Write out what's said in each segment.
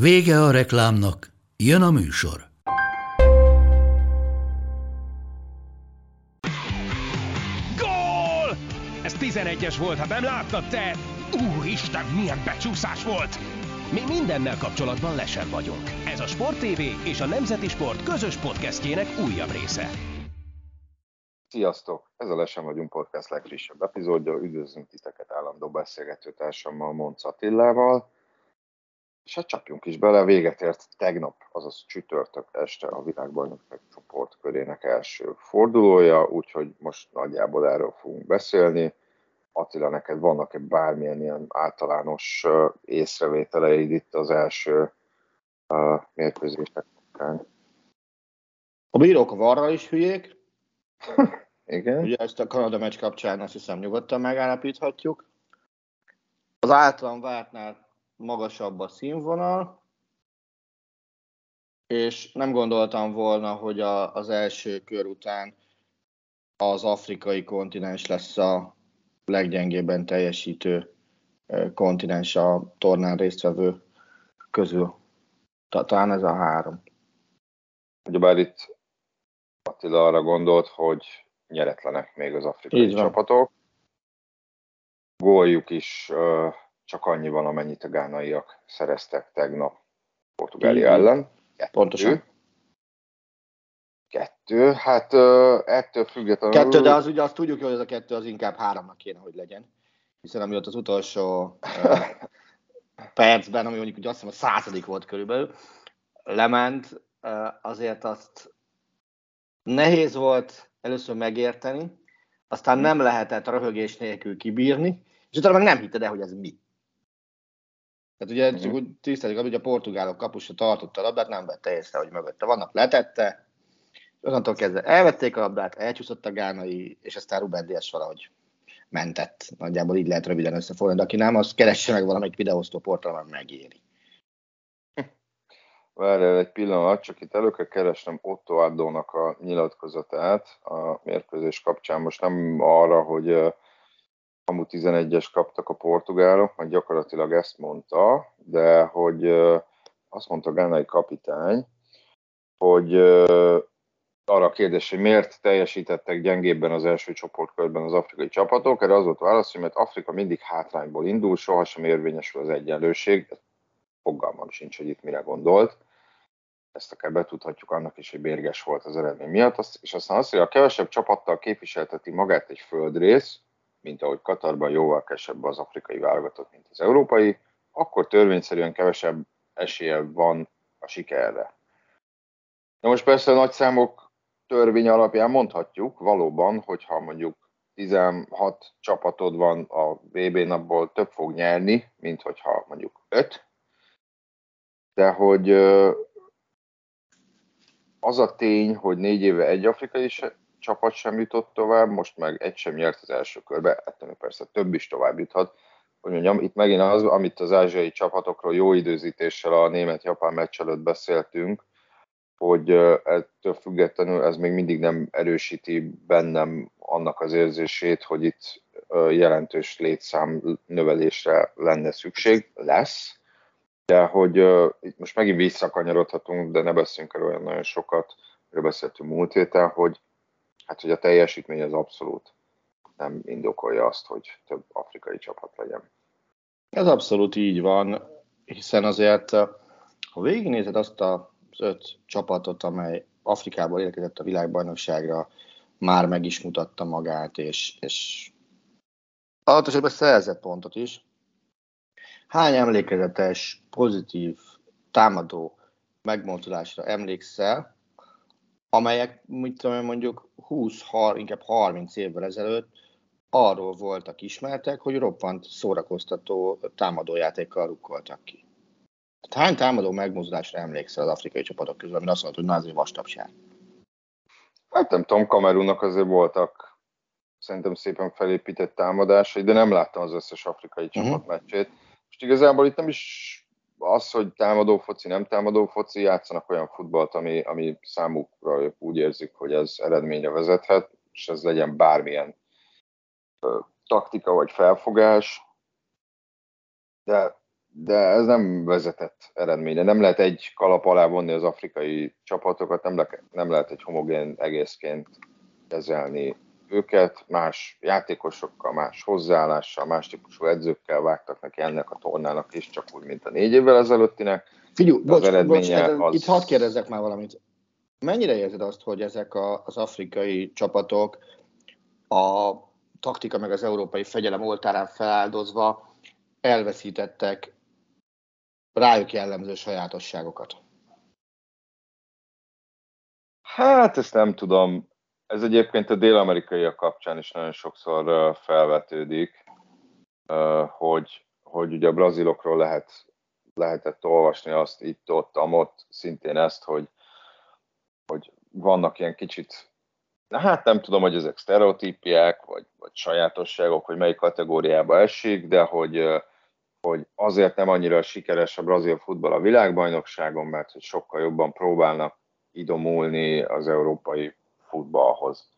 Vége a reklámnak, jön a műsor. Gól! Ez 11-es volt, ha nem láttad te! Úristen, milyen becsúszás volt! Mi mindennel kapcsolatban lesen vagyunk. Ez a Sport TV és a Nemzeti Sport közös podcastjének újabb része. Sziasztok! Ez a Lesen vagyunk podcast legfrissebb epizódja. Üdvözlünk titeket állandó beszélgető társammal, Monc Attillával. És hát csapjunk is bele, véget ért tegnap, azaz csütörtök este a világbajnokság csoportkörének első fordulója, úgyhogy most nagyjából erről fogunk beszélni. Attila, neked vannak-e bármilyen ilyen általános észrevételeid itt az első uh, mérkőzések után? A bírók a varra is hülyék. Igen. Ugye ezt a Kanada meccs kapcsán azt hiszem nyugodtan megállapíthatjuk. Az általam vártnál magasabb a színvonal, és nem gondoltam volna, hogy a, az első kör után az afrikai kontinens lesz a leggyengébben teljesítő kontinens a tornán résztvevő közül. Talán ez a három. Ugyebár itt Attila arra gondolt, hogy nyeretlenek még az afrikai csapatok. Góljuk is uh, csak annyi van, amennyit a gánaiak szereztek tegnap Portugália ellen. Kettő. Pontosan. Kettő, hát ettől függetlenül... Kettő, de az ugye azt tudjuk, hogy ez a kettő az inkább háromnak kéne, hogy legyen. Hiszen ami ott az utolsó percben, ami mondjuk ugye azt hiszem a századik volt körülbelül, lement, azért azt nehéz volt először megérteni, aztán nem lehetett röhögés nélkül kibírni, és utána meg nem hitted el, hogy ez mi. Tehát ugye uh-huh. csak úgy tiszteljük, hogy a portugálok kapusa tartotta a labdát, nem vette észre, hogy mögötte vannak, letette, és onnantól kezdve elvették a labdát, elcsúszott a gánai, és aztán Ruben Díaz valahogy mentett. Nagyjából így lehet röviden összefoglalni, de aki nem, az keresse meg valamelyik videóztó portálon, megéri. Várjál egy pillanat, csak itt elő kell keresnem Otto Addónak a nyilatkozatát a mérkőzés kapcsán. Most nem arra, hogy kamu 11-es kaptak a portugálok, mert gyakorlatilag ezt mondta, de hogy azt mondta a gánai kapitány, hogy arra a kérdés, hogy miért teljesítettek gyengébben az első csoportkörben az afrikai csapatok, erre az volt a válasz, hogy mert Afrika mindig hátrányból indul, sohasem érvényesül az egyenlőség. Fogalmam sincs, hogy itt mire gondolt. Ezt akár betudhatjuk annak is, hogy bérges volt az eredmény miatt. És aztán azt, hogy a kevesebb csapattal képviselteti magát egy földrész, mint ahogy Katarban jóval kevesebb az afrikai válogatott, mint az európai, akkor törvényszerűen kevesebb esélye van a sikerre. Na most persze a nagyszámok törvény alapján mondhatjuk valóban, hogyha mondjuk 16 csapatod van a VB napból, több fog nyerni, mint hogyha mondjuk 5. De hogy az a tény, hogy négy éve egy afrikai csapat sem jutott tovább, most meg egy sem nyert az első körbe, ettől persze több is tovább juthat. Hogy mondjam, itt megint az, amit az ázsiai csapatokról jó időzítéssel a német-japán meccs előtt beszéltünk, hogy ettől függetlenül ez még mindig nem erősíti bennem annak az érzését, hogy itt jelentős létszám növelésre lenne szükség, lesz, de hogy itt most megint visszakanyarodhatunk, de ne beszéljünk el olyan nagyon sokat, amiről beszéltünk múlt héten, hogy hát hogy a teljesítmény az abszolút nem indokolja azt, hogy több afrikai csapat legyen. Ez abszolút így van, hiszen azért, ha végignézed azt az öt csapatot, amely Afrikából érkezett a világbajnokságra, már meg is mutatta magát, és, és alaposan szerzett pontot is. Hány emlékezetes, pozitív, támadó megmozdulásra emlékszel, amelyek, mit tudom mondjuk 20, 30, inkább 30 évvel ezelőtt arról voltak ismertek, hogy roppant szórakoztató támadójátékkal rukkoltak ki. Hány támadó megmozdulásra emlékszel az afrikai csapatok közül, ami azt mondta, hogy na azért vastapság? Hát nem tudom, Kamerunnak azért voltak szerintem szépen felépített támadásai, de nem láttam az összes afrikai uh-huh. csapat meccsét. Most igazából itt nem is az, hogy támadó foci, nem támadó foci, játszanak olyan futballt, ami, ami számukra úgy érzik, hogy ez eredményre vezethet, és ez legyen bármilyen ö, taktika vagy felfogás, de, de ez nem vezetett eredményre. Nem lehet egy kalap alá vonni az afrikai csapatokat, nem, le, nem lehet egy homogén egészként kezelni őket, más játékosokkal, más hozzáállással, más típusú edzőkkel vágtak neki ennek a tornának is, csak úgy, mint a négy évvel ezelőttinek. Figyelj, bocs, az bocs, az... itt hadd kérdezzek már valamit. Mennyire érzed azt, hogy ezek a, az afrikai csapatok a taktika meg az európai fegyelem oltárán feláldozva elveszítettek rájuk jellemző sajátosságokat? Hát ezt nem tudom. Ez egyébként a dél-amerikaiak kapcsán is nagyon sokszor felvetődik, hogy, hogy ugye a brazilokról lehet, lehetett olvasni azt itt-ott, amott szintén ezt, hogy, hogy vannak ilyen kicsit, hát nem tudom, hogy ezek sztereotípiák, vagy, vagy sajátosságok, hogy melyik kategóriába esik, de hogy, hogy azért nem annyira sikeres a brazil futball a világbajnokságon, mert hogy sokkal jobban próbálnak idomulni az európai futballhoz.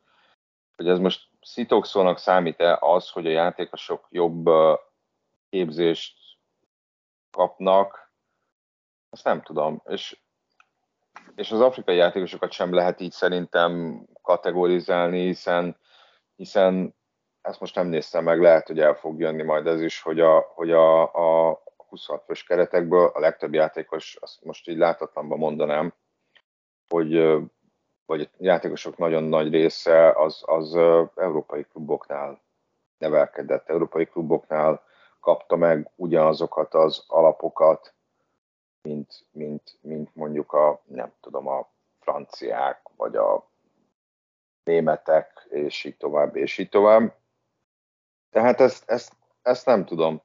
Hogy ez most szitokszónak számít-e az, hogy a játékosok jobb képzést kapnak, azt nem tudom. És, és az afrikai játékosokat sem lehet így szerintem kategorizálni, hiszen, hiszen ezt most nem néztem meg, lehet, hogy el fog jönni majd ez is, hogy a, hogy a, a 26 fős keretekből a legtöbb játékos, azt most így látatlanban mondanám, hogy vagy a játékosok nagyon nagy része az, az európai kluboknál nevelkedett, európai kluboknál kapta meg ugyanazokat az alapokat, mint, mint, mint mondjuk a, nem tudom, a franciák, vagy a németek, és így tovább, és így tovább. Tehát ezt, ezt, ezt nem tudom.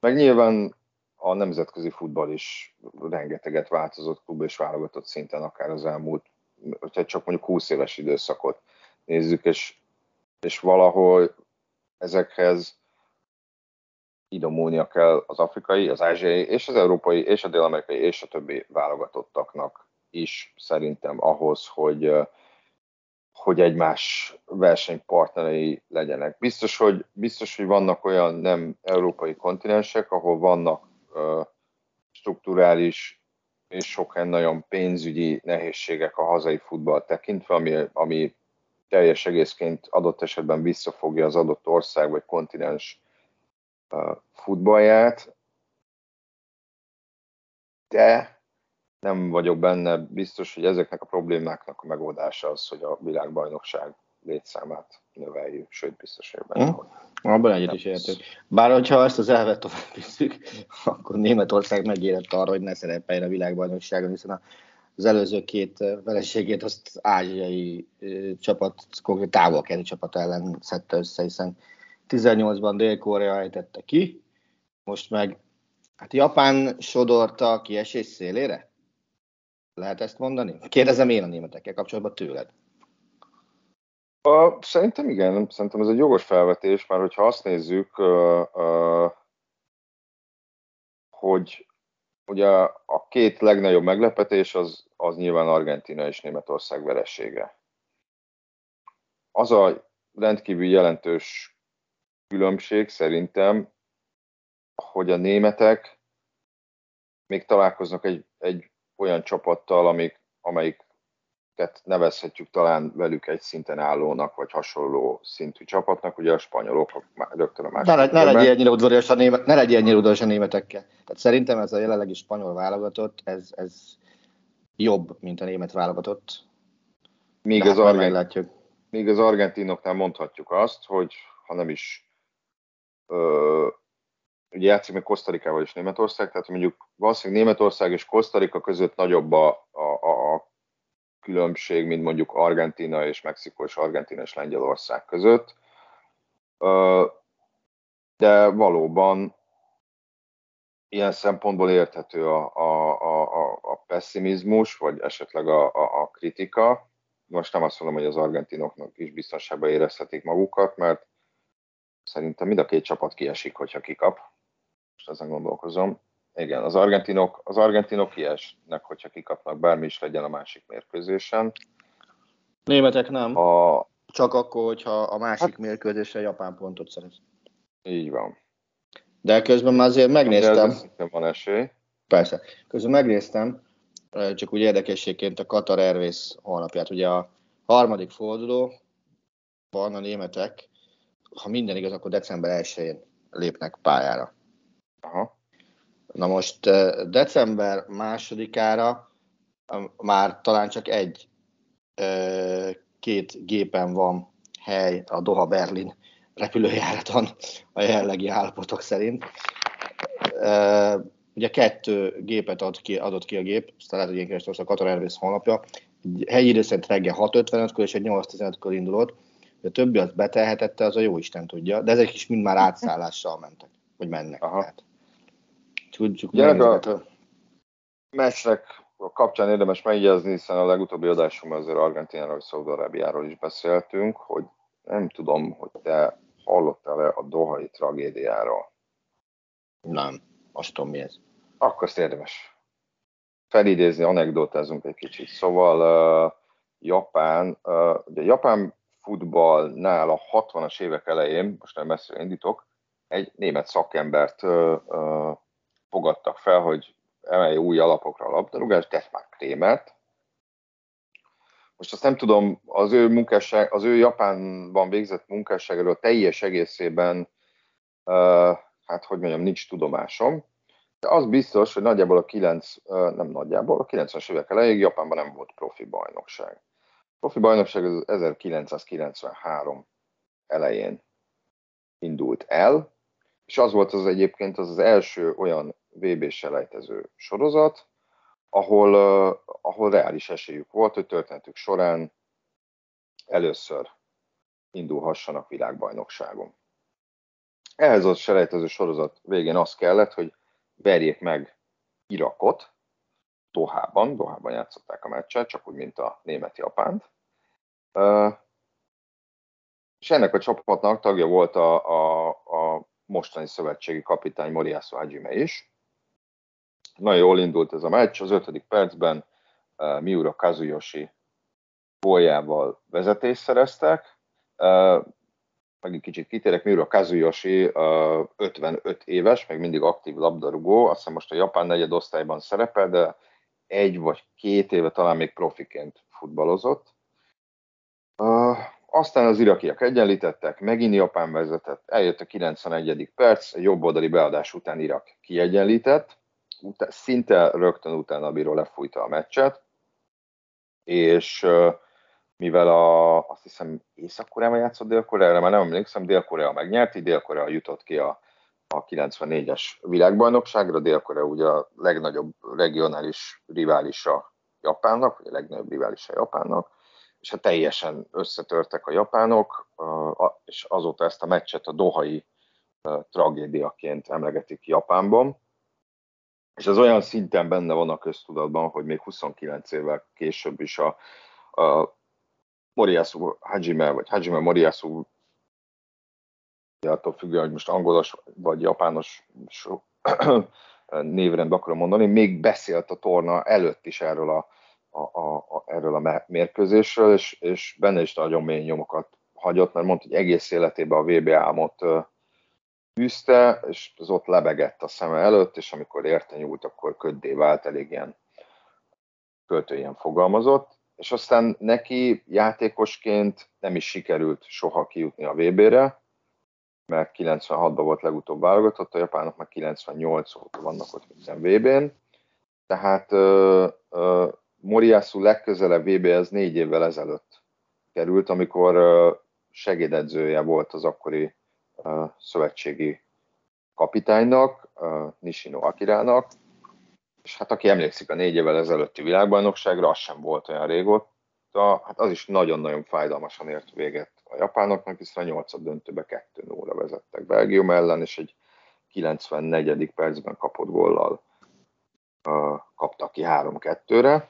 Meg nyilván a nemzetközi futball is rengeteget változott klub és válogatott szinten, akár az elmúlt hogyha csak mondjuk 20 éves időszakot nézzük, és, és valahol ezekhez idomulnia kell az afrikai, az ázsiai, és az európai, és a dél-amerikai, és a többi válogatottaknak is szerintem ahhoz, hogy, hogy egymás versenypartnerei legyenek. Biztos hogy, biztos, hogy vannak olyan nem európai kontinensek, ahol vannak uh, strukturális és sok nagyon pénzügyi nehézségek a hazai futball tekintve, ami, ami teljes egészként adott esetben visszafogja az adott ország vagy kontinens futballját, de nem vagyok benne biztos, hogy ezeknek a problémáknak a megoldása az, hogy a világbajnokság létszámát növeljük, sőt biztos, hogy benne. Hm? Abban egyet is értünk. Bár hogyha ezt az elvet tovább visszük, akkor Németország megérett arra, hogy ne szerepeljen a világbajnokságon, hiszen az előző két vereségét azt ázsiai csapat, konkrét távol csapat ellen szedte össze, hiszen 18-ban Dél-Korea ejtette ki, most meg hát Japán sodorta a kiesés szélére? Lehet ezt mondani? Kérdezem én a németekkel kapcsolatban tőled. A, szerintem igen, szerintem ez egy jogos felvetés, mert hogyha azt nézzük, hogy ugye a két legnagyobb meglepetés az, az nyilván Argentina és Németország veressége. Az a rendkívül jelentős különbség szerintem, hogy a németek még találkoznak egy, egy olyan csapattal, amik, amelyik nevezhetjük talán velük egy szinten állónak, vagy hasonló szintű csapatnak, ugye a spanyolok rögtön a másik. Ne, ne legyél ennyire udvarias a, német, ne legyél ennyire udvarias a németekkel. Tehát szerintem ez a jelenlegi spanyol válogatott, ez, ez jobb, mint a német válogatott. Míg az, hát argent, míg az argentinoknál mondhatjuk azt, hogy ha nem is ö, ugye játszik meg Kosztarikával és Németország, tehát mondjuk valószínűleg Németország és Kosztarika között nagyobb a, a, a különbség, mint mondjuk Argentina és Mexikó és Argentina és Lengyelország között. De valóban ilyen szempontból érthető a, a, a, a pessimizmus, vagy esetleg a, a, a kritika. Most nem azt mondom, hogy az argentinoknak is biztonságban érezhetik magukat, mert szerintem mind a két csapat kiesik, hogyha kikap. Most ezen gondolkozom. Igen, az argentinok, az argentinok kiesnek, hogyha kikapnak, bármi is legyen a másik mérkőzésen. Németek nem. A... Csak akkor, hogyha a másik hát... mérkőzésre Japán pontot szerez. Így van. De közben már azért megnéztem. De van esély. Persze. Közben megnéztem, csak úgy érdekességként a Qatar Airways honlapját. Ugye a harmadik forduló van a németek, ha minden igaz, akkor december 1-én lépnek pályára. Aha. Na most december másodikára már talán csak egy két gépen van hely a Doha-Berlin repülőjáraton a jellegi állapotok szerint. Ugye kettő gépet ad ki, adott ki a gép, aztán lehet, hogy én a Qatar Airways honlapja. Egy helyi idő szerint reggel 6.55-kor és egy 8.15-kor indulott. A többi az betelhetette, az a jó Isten tudja, de ezek is mind már átszállással mentek, vagy mennek. Aha. Tehát. Tudjuk meg. A meccsnek a kapcsán érdemes megjegyezni, hiszen a legutóbbi adásunkban azért Argentináról és Szaudarábiáról is beszéltünk, hogy nem tudom, hogy te hallottál-e a Dohai tragédiáról? Nem, azt tudom mi ez. Akkor azt érdemes felidézni, anekdotázunk egy kicsit. Szóval uh, Japán, uh, ugye Japán futballnál a 60-as évek elején, most nem messzire indítok, egy német szakembert uh, uh, fogadtak fel, hogy emelje új alapokra a labdarúgást, már Krémert. Most azt nem tudom, az ő munkásság, az ő Japánban végzett munkásságról teljes egészében, hát hogy mondjam, nincs tudomásom. De az biztos, hogy nagyjából a 9, uh, nem nagyjából, a 90-es évek elejéig Japánban nem volt profi bajnokság. A profi bajnokság az 1993 elején indult el, és az volt az egyébként az, az első olyan VB selejtező sorozat, ahol, ahol reális esélyük volt, hogy történetük során először indulhassanak világbajnokságon. Ehhez a selejtező sorozat végén az kellett, hogy verjék meg Irakot, Dohában, Dohában játszották a meccset, csak úgy, mint a német-japánt. És ennek a csapatnak tagja volt a, a, a mostani szövetségi kapitány Moriyasu Hajime is, nagyon jól indult ez a meccs, az ötödik percben uh, Miura Kazuyoshi góljával vezetést szereztek. Uh, egy kicsit kitérek, Miura Kazuyoshi uh, 55 éves, még mindig aktív labdarúgó, azt hiszem most a japán negyed osztályban szerepel, de egy vagy két éve talán még profiként futballozott. Uh, aztán az irakiak egyenlítettek, megint Japán vezetett, eljött a 91. perc, a jobb oldali beadás után Irak kiegyenlített, utá, szinte rögtön utána a bíró lefújta a meccset, és mivel a, azt hiszem Észak-Koreában játszott Dél-Koreára, már nem emlékszem, Dél-Korea megnyerti, Dél-Korea jutott ki a, a 94-es világbajnokságra, Dél-Korea ugye a legnagyobb regionális riválisa Japánnak, vagy a legnagyobb riválisa Japánnak, és hát teljesen összetörtek a japánok, és azóta ezt a meccset a dohai tragédiaként emlegetik Japánban és ez olyan szinten benne van a köztudatban, hogy még 29 évvel később is a, a Moriyasu Hajime, vagy Hajime Moriyasu, attól függően, hogy most angolos vagy japános so, névrend akarom mondani, még beszélt a torna előtt is erről a, a, a, a, erről a mérkőzésről, és, és benne is nagyon mély nyomokat hagyott, mert mondta, hogy egész életében a VB álmot tűzte, és az ott lebegett a szeme előtt, és amikor érte nyúlt, akkor köddé vált, elég ilyen költőjen fogalmazott, és aztán neki játékosként nem is sikerült soha kijutni a VB-re, mert 96-ban volt legutóbb válogatott, a japánok meg 98 óta vannak ott minden VB-n, tehát uh, uh, Moriyasu legközelebb VB-hez négy évvel ezelőtt került, amikor uh, segédedzője volt az akkori szövetségi kapitánynak, Nishino Akirának, és hát aki emlékszik a négy évvel ezelőtti világbajnokságra, az sem volt olyan régóta, hát az is nagyon-nagyon fájdalmasan ért véget a japánoknak, hiszen a nyolcad döntőbe 2 0 vezettek Belgium ellen, és egy 94. percben kapott gollal kapta ki 3-2-re.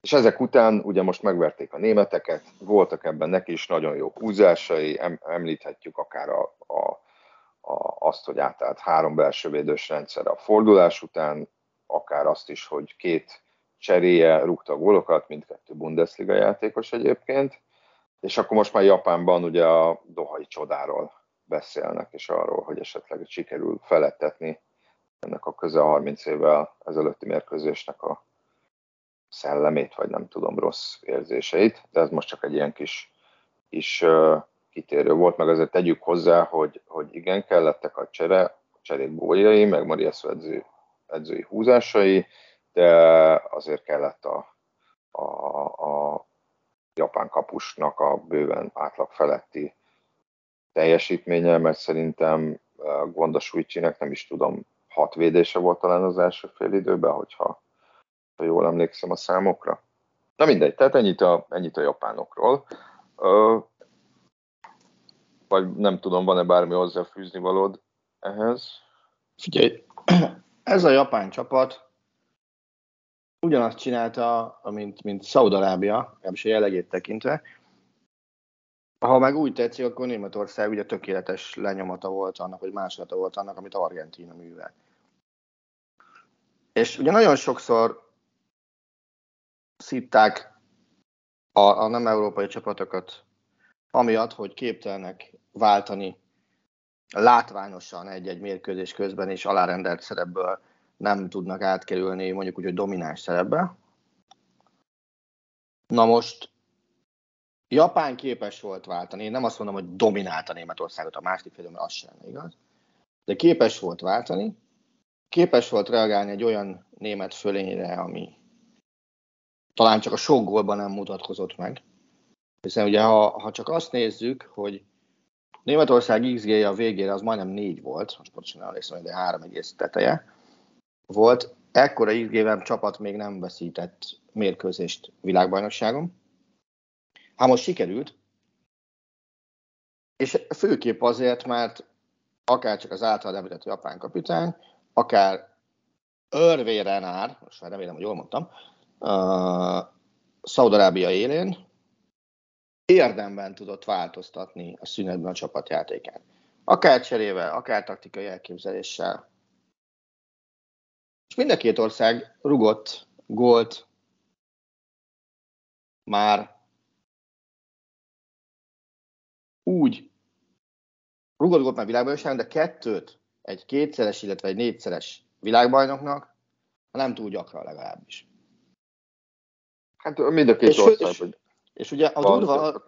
És ezek után ugye most megverték a németeket, voltak ebben neki is nagyon jó húzásai, említhetjük akár a, a, a, azt, hogy átállt három belső védős rendszerre a fordulás után, akár azt is, hogy két cseréje rúgta gólokat, mindkettő Bundesliga játékos egyébként, és akkor most már Japánban ugye a dohai csodáról beszélnek, és arról, hogy esetleg sikerül felettetni ennek a közel 30 évvel ezelőtti mérkőzésnek a szellemét, vagy nem tudom, rossz érzéseit, de ez most csak egy ilyen kis, kis kitérő volt, meg azért tegyük hozzá, hogy, hogy igen, kellettek a csere, a cserék góljai, meg Maria edző, edzői húzásai, de azért kellett a, a, a japán kapusnak a bőven átlag feletti teljesítménye, mert szerintem Gondos nem is tudom, hat védése volt talán az első fél időben, hogyha ha jól emlékszem a számokra. Na mindegy, tehát ennyit a, ennyit a japánokról. Ö, vagy nem tudom, van-e bármi hozzáfűzni valód ehhez? Figyelj, ez a japán csapat ugyanazt csinálta, mint, mint Szaudarábia, legalábbis a jellegét tekintve. Ha meg úgy tetszik, akkor Németország ugye tökéletes lenyomata volt annak, vagy másolata volt annak, amit Argentína művel. És ugye nagyon sokszor szitták a, a nem európai csapatokat amiatt, hogy képtelenek váltani látványosan egy-egy mérkőzés közben, és alárendelt szerepből nem tudnak átkerülni mondjuk úgy, hogy domináns szerepbe. Na most Japán képes volt váltani, én nem azt mondom, hogy dominálta Németországot a második félben, az sem igaz, de képes volt váltani, képes volt reagálni egy olyan német fölényre, ami talán csak a sok gólban nem mutatkozott meg. Hiszen ugye, ha, ha csak azt nézzük, hogy Németország xg a végére az majdnem négy volt, most pontosan emlékszem, de három egész teteje volt. Ekkora xg csapat még nem veszített mérkőzést világbajnokságon. Hát most sikerült, és főképp azért, mert akár csak az által említett japán kapitány, akár Örvé Renár, most már remélem, hogy jól mondtam, uh, Szaudarábia élén érdemben tudott változtatni a szünetben a csapatjátékán. Akár cserével, akár taktikai elképzeléssel. És mind a két ország rugott gólt már úgy rugott gólt már világbajnokságon, de kettőt egy kétszeres, illetve egy négyszeres világbajnoknak, nem túl gyakran legalábbis. Hát mind a két és, ország. És, hogy és ugye a durva,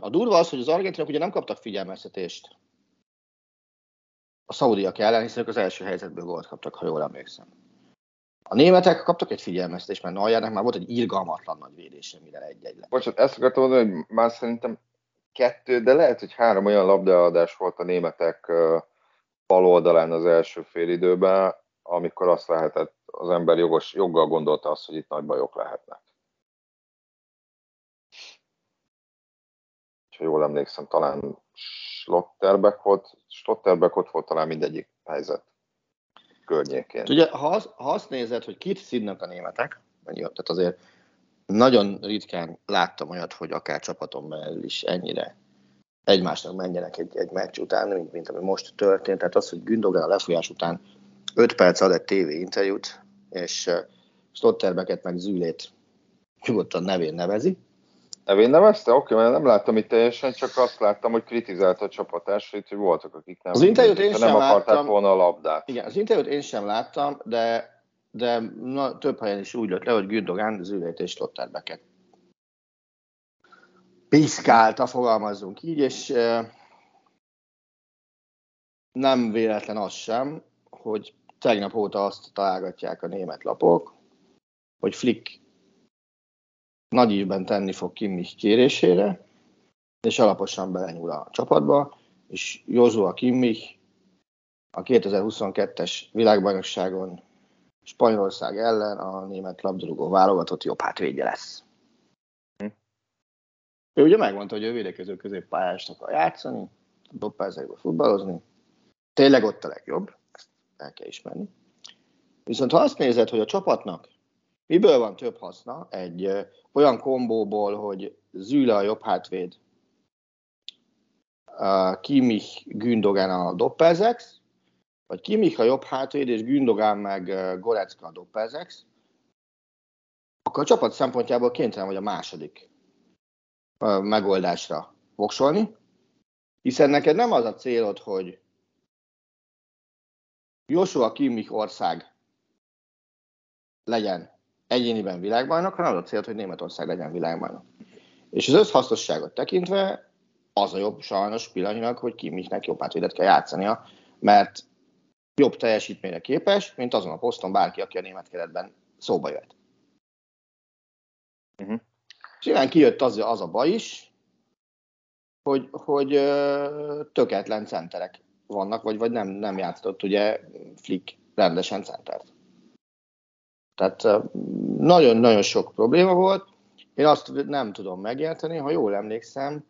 a durva az, hogy az argentinok ugye nem kaptak figyelmeztetést a szaudiak ellen, hiszen ők az első helyzetből gólt kaptak, ha jól emlékszem. A németek kaptak egy figyelmeztetést, mert Neuernek már volt egy irgalmatlan nagy védése, mire egy-egy lett. Bocsát, ezt akartam mondani, hogy már szerintem kettő, de lehet, hogy három olyan labdaadás volt a németek bal oldalán az első fél időben, amikor azt lehetett, az ember jogos, joggal gondolta azt, hogy itt nagy bajok lehetnek. Ha jól emlékszem, talán Slotterbeck volt, Slotterbeck ott volt talán mindegyik helyzet környékén. Ugye, ha, az, ha azt nézed, hogy kit szidnak a németek, tehát azért nagyon ritkán láttam olyat, hogy akár csapaton belül is ennyire egymásnak menjenek egy, egy meccs után, mint, mint ami most történt. Tehát az, hogy Gündogan a lefolyás után 5 perc ad egy TV interjút, és uh, Stotterbecket meg Zülét nyugodtan nevén nevezi. Nevén nevezte? Oké, mert nem láttam itt teljesen, csak azt láttam, hogy kritizálta a csapatásait, hogy voltak, akik nem, az interjút én nem sem akarták láttam, volna a labdát. Igen, az interjút én sem láttam, de, de na, több helyen is úgy lett le, hogy Gündogan, Zülét és Stotterbecket piszkálta, fogalmazzunk így, és nem véletlen az sem, hogy tegnap óta azt találgatják a német lapok, hogy Flick nagy évben tenni fog Kimmich kérésére, és alaposan belenyúl a csapatba, és Joshua Kimmich a 2022-es világbajnokságon Spanyolország ellen a német labdarúgó válogatott jobb hátvédje lesz. Ő ugye megmondta, hogy ő védekező középpályásnak akar játszani, dobpályázákba futballozni, tényleg ott a legjobb, ezt el kell ismerni. Viszont ha azt nézed, hogy a csapatnak miből van több haszna, egy olyan kombóból, hogy Züle a jobb hátvéd, Kimmich, Gündogan a Doppelzex, vagy Kimmich a jobb hátvéd, és Gündogan meg Gorecka a Doppelzex, akkor a csapat szempontjából kénytelen vagy a második megoldásra voksolni, hiszen neked nem az a célod, hogy Joshua Kimmich ország legyen egyéniben világbajnok, hanem az a célod, hogy Németország legyen világbajnok. És az összhasznosságot tekintve az a jobb sajnos pillanatnyilag, hogy Kimmichnek jobb átvédet kell játszania, mert jobb teljesítményre képes, mint azon a poszton bárki, aki a német keretben szóba jött. Uh-huh. És innen kijött az, az a baj is, hogy, hogy ö, tökéletlen centerek vannak, vagy, vagy nem, nem játszott ugye Flick rendesen centert. Tehát nagyon-nagyon sok probléma volt. Én azt nem tudom megérteni, ha jól emlékszem,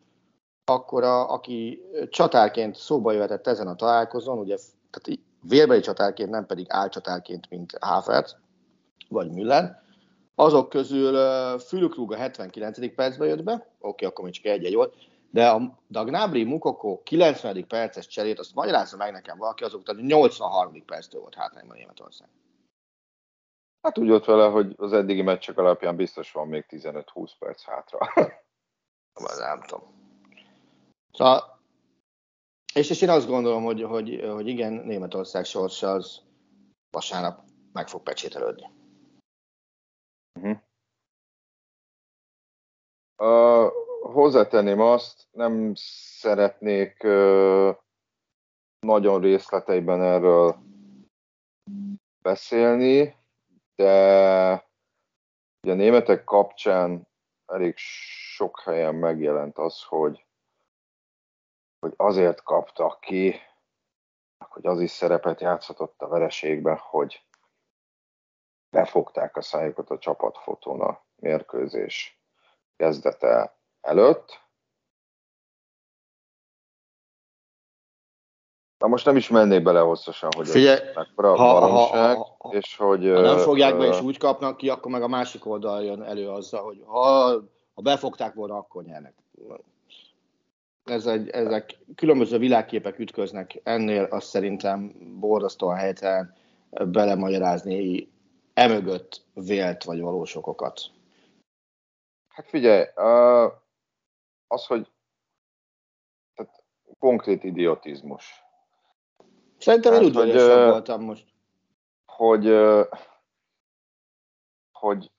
akkor a, aki csatárként szóba jöhetett ezen a találkozón, ugye tehát vérbeli csatárként, nem pedig álcsatárként, mint Háfert vagy Müller, azok közül Fülkrug a 79. percben jött be, oké, okay, akkor még csak egy-egy volt, de a Dagnabri Mukoko 90. perces cserét, azt magyarázza meg nekem valaki, azok tehát 83. perctől volt hátrányban Németország. Hát úgy volt vele, hogy az eddigi meccsek alapján biztos van még 15-20 perc hátra. nem tudom. Szóval, és, és én azt gondolom, hogy, hogy, hogy igen, Németország sorsa az vasárnap meg fog pecsételődni. Uh-huh. Uh, hozzátenném azt, nem szeretnék uh, nagyon részleteiben erről beszélni, de ugye a németek kapcsán elég sok helyen megjelent az, hogy, hogy azért kaptak ki, hogy az is szerepet játszhatott a vereségben, hogy befogták a szájukat a csapatfotón a mérkőzés kezdete előtt. Na most nem is mennék bele hosszasan, hogy Figyelj, ez mekkora ha, valóság, ha, ha, és hogy... Ha nem fogják be és úgy kapnak ki, akkor meg a másik oldal jön elő azzal, hogy ha, ha befogták volna, akkor nyernek. Ez egy, ezek különböző világképek ütköznek, ennél azt szerintem borzasztóan helytelen belemagyarázni emögött vélt vagy valós okokat. Hát figyelj, az, hogy tehát konkrét idiotizmus Szerintem én udvariasabb hogy, voltam most. Hogy, hogy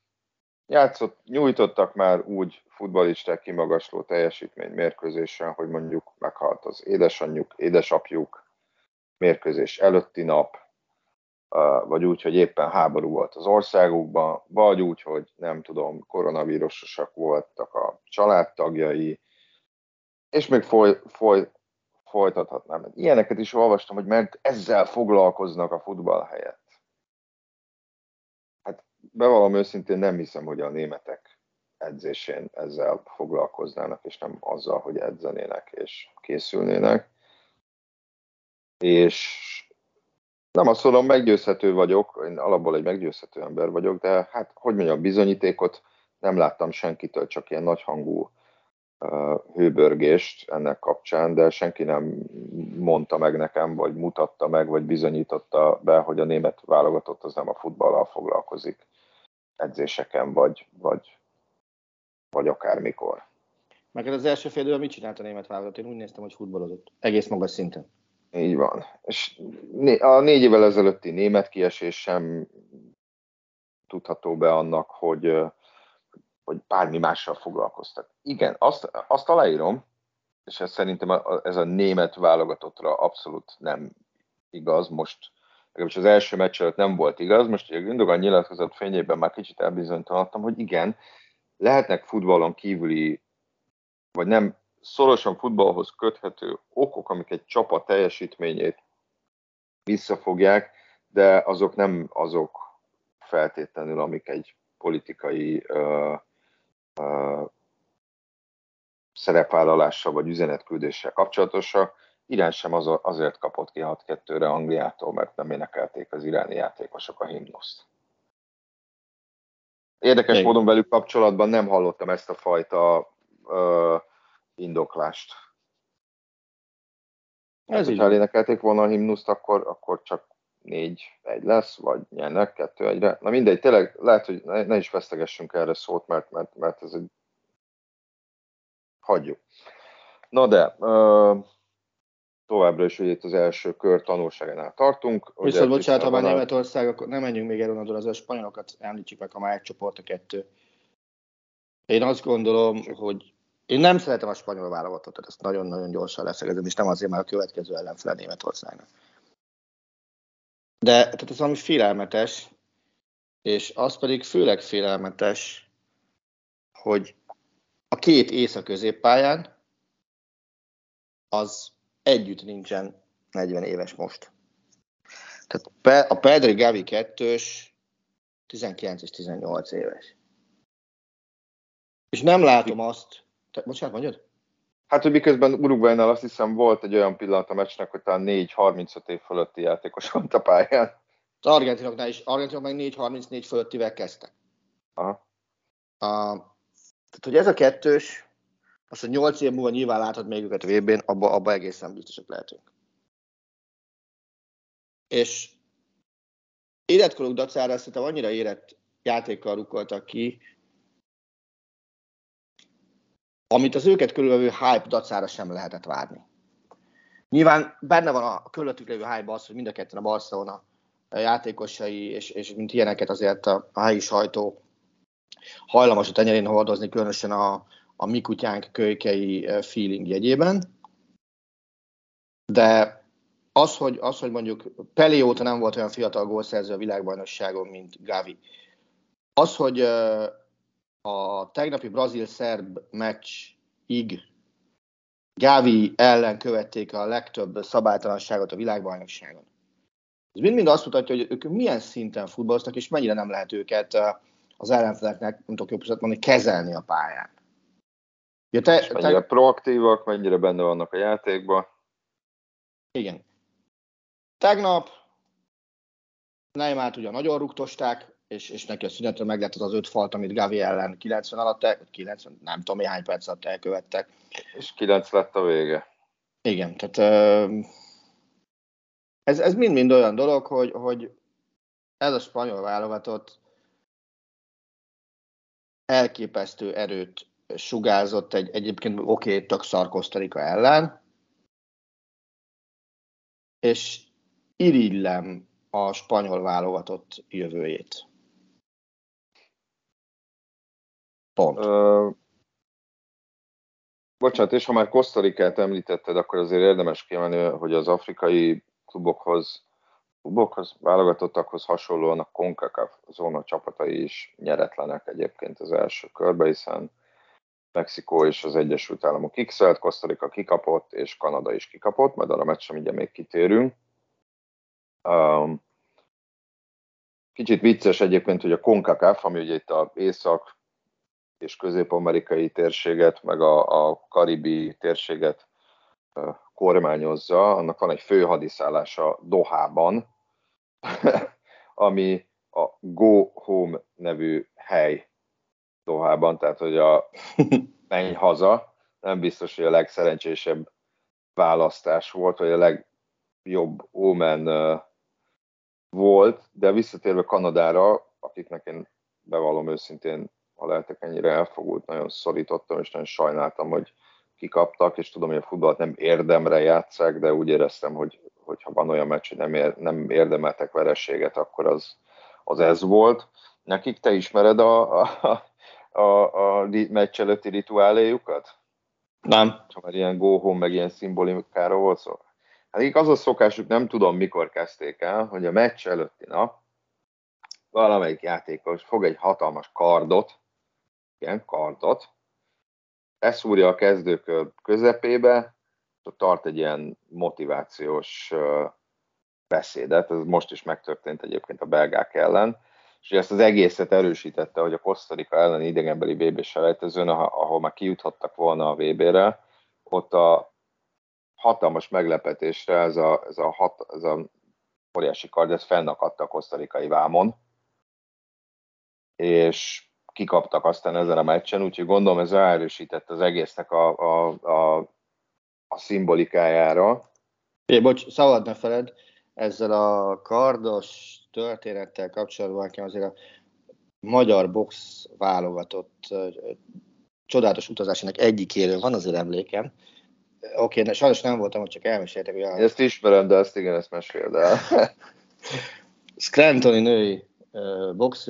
játszott, nyújtottak már úgy futballisták kimagasló teljesítmény mérkőzésen, hogy mondjuk meghalt az édesanyjuk, édesapjuk, mérkőzés előtti nap, vagy úgy, hogy éppen háború volt az országukban, vagy úgy, hogy nem tudom, koronavírusosak voltak a családtagjai, és még foly, foly, folytathatnám. Ilyeneket is olvastam, hogy mert ezzel foglalkoznak a futball helyett. Hát bevallom őszintén nem hiszem, hogy a németek edzésén ezzel foglalkoznának, és nem azzal, hogy edzenének és készülnének. És nem azt mondom, meggyőzhető vagyok, én alapból egy meggyőzhető ember vagyok, de hát, hogy mondjam, bizonyítékot nem láttam senkitől, csak ilyen nagyhangú hőbörgést ennek kapcsán, de senki nem mondta meg nekem, vagy mutatta meg, vagy bizonyította be, hogy a német válogatott az nem a futballal foglalkozik edzéseken, vagy, vagy, vagy akármikor. Meg az első fél mit csinált a német válogatott? Én úgy néztem, hogy futballozott. Egész magas szinten. Így van. És a négy évvel ezelőtti német kiesés sem tudható be annak, hogy, hogy bármi mással foglalkoztak. Igen, azt, azt aláírom, és ez szerintem a, ez a német válogatottra abszolút nem igaz. Most legalábbis az első meccs előtt nem volt igaz. Most a Gündogan nyilatkozat fényében már kicsit elbizonytalanodtam, hogy igen, lehetnek futballon kívüli, vagy nem szorosan futballhoz köthető okok, amik egy csapat teljesítményét visszafogják, de azok nem azok feltétlenül, amik egy politikai uh, szerepvállalással vagy üzenetküldéssel kapcsolatosak. Irán sem az, azért kapott ki 6-2-re Angliától, mert nem énekelték az iráni játékosok a himnuszt. Érdekes Igen. módon velük kapcsolatban nem hallottam ezt a fajta ö, indoklást. Ez hát, ha énekelték volna a himnuszt, akkor, akkor csak négy egy lesz, vagy nyernek kettő egyre. Na mindegy, tényleg lehet, hogy ne, ne is vesztegessünk erre szót, mert, mert, mert ez egy... Hagyjuk. Na de, ö, továbbra is ugye itt az első kör tanulságánál tartunk. Viszont bocsánat, ha már Németország, akkor nem menjünk még el onnan, az a spanyolokat említsük meg, ha már egy csoport a kettő. Én azt gondolom, hogy én nem szeretem a spanyol válogatott, ezt nagyon-nagyon gyorsan leszegezem, és nem azért már a következő ellenfele Németországnak. De tehát ez valami félelmetes, és az pedig főleg félelmetes, hogy a két észak középpályán az együtt nincsen 40 éves most. Tehát a Pedri Gavi 2 19 és 18 éves. És nem látom azt, te, bocsánat, mondjad? Hát, hogy miközben Uruguaynál azt hiszem volt egy olyan pillanat a meccsnek, hogy talán 4-35 év fölötti játékos volt a pályán. Az argentinoknál is, argentinok meg 4-34 fölöttivel kezdtek. Aha. A, tehát, hogy ez a kettős, azt, hogy 8 év múlva nyilván látod még őket a VB-n, abba, abba egészen biztosak lehetünk. És életkoruk dacára szerintem annyira érett játékkal rukoltak ki, amit az őket körülvevő hype dacára sem lehetett várni. Nyilván benne van a körülöttük lévő hype az, hogy mind a ketten a Barcelona játékosai, és, és mint ilyeneket azért a, a helyi sajtó hajlamos a tenyerén hordozni, különösen a, a mi kutyánk kölykei feeling jegyében. De az, hogy, az, hogy mondjuk Pelé óta nem volt olyan fiatal gólszerző a világbajnokságon, mint Gavi. Az, hogy a tegnapi brazil-szerb meccsig Gavi ellen követték a legtöbb szabálytalanságot a világbajnokságon. Ez mind-mind azt mutatja, hogy ők milyen szinten futballoztak, és mennyire nem lehet őket az ellenfeleknek, nem tudok jobb mondani, kezelni a pályán. Ja, te, mennyire te... proaktívak, mennyire benne vannak a játékban. Igen. Tegnap Neymart ugye nagyon rúgtosták, és, és neki a szünetre meg lett az az öt falt, amit Gavi ellen 90 alatt, 90, nem tudom, hány perc alatt elkövettek. És 9 lett a vége. Igen, tehát ez, ez mind-mind olyan dolog, hogy, hogy ez a spanyol válogatott elképesztő erőt sugárzott egy egyébként oké, okay, tök szar ellen, és irigylem a spanyol válogatott jövőjét. Pont. Uh, bocsánat, és ha már Kosztarikát említetted, akkor azért érdemes kiemelni, hogy az afrikai klubokhoz, klubokhoz, válogatottakhoz hasonlóan a CONCACAF zóna csapatai is nyeretlenek egyébként az első körbe, hiszen Mexikó és az Egyesült Államok x Kosztarika kikapott, és Kanada is kikapott, majd arra meccsem ugye még kitérünk. Um, kicsit vicces egyébként, hogy a CONCACAF, ami ugye itt a észak és közép-amerikai térséget, meg a, a karibi térséget kormányozza, annak van egy főhadiszállása Dohában, ami a Go Home nevű hely Dohában, tehát hogy a menj haza, nem biztos, hogy a legszerencsésebb választás volt, vagy a legjobb omen volt, de visszatérve Kanadára, akiknek én bevallom őszintén, ha lehetek ennyire elfogult, nagyon szorítottam, és nagyon sajnáltam, hogy kikaptak, és tudom, hogy a futballt nem érdemre játszák, de úgy éreztem, hogy, hogy ha van olyan meccs, hogy nem, ér, nem érdemeltek verességet, akkor az, az ez volt. Nekik te ismered a, a, a, a meccs előtti rituáléjukat? Nem. Ha már ilyen go home, meg ilyen szimbolikáról volt szó. Hát az a szokásuk, nem tudom mikor kezdték el, hogy a meccs előtti nap valamelyik játékos fog egy hatalmas kardot, ilyen kardot, eszúrja a kezdőkör közepébe, és tart egy ilyen motivációs beszédet, ez most is megtörtént egyébként a belgák ellen, és ezt az egészet erősítette, hogy a Kosztarika ellen idegenbeli VB selejtezőn, ahol már kijuthattak volna a VB-re, ott a hatalmas meglepetésre ez a, ez a, hat, ez a óriási kard, ez fennakadt a kosztarikai vámon, és kikaptak aztán ezen a meccsen, úgyhogy gondolom ez ráerősített az egésznek a, a, a, a szimbolikájára. É, bocs, szabad ne feled, ezzel a kardos történettel kapcsolatban nekem azért a magyar box válogatott csodálatos utazásának egyikéről van azért emlékem. Oké, okay, sajnos nem voltam, hogy csak elmeséltek. Hogy. Ezt ismerem, de ezt igen, ezt meséld el. Scrantoni női box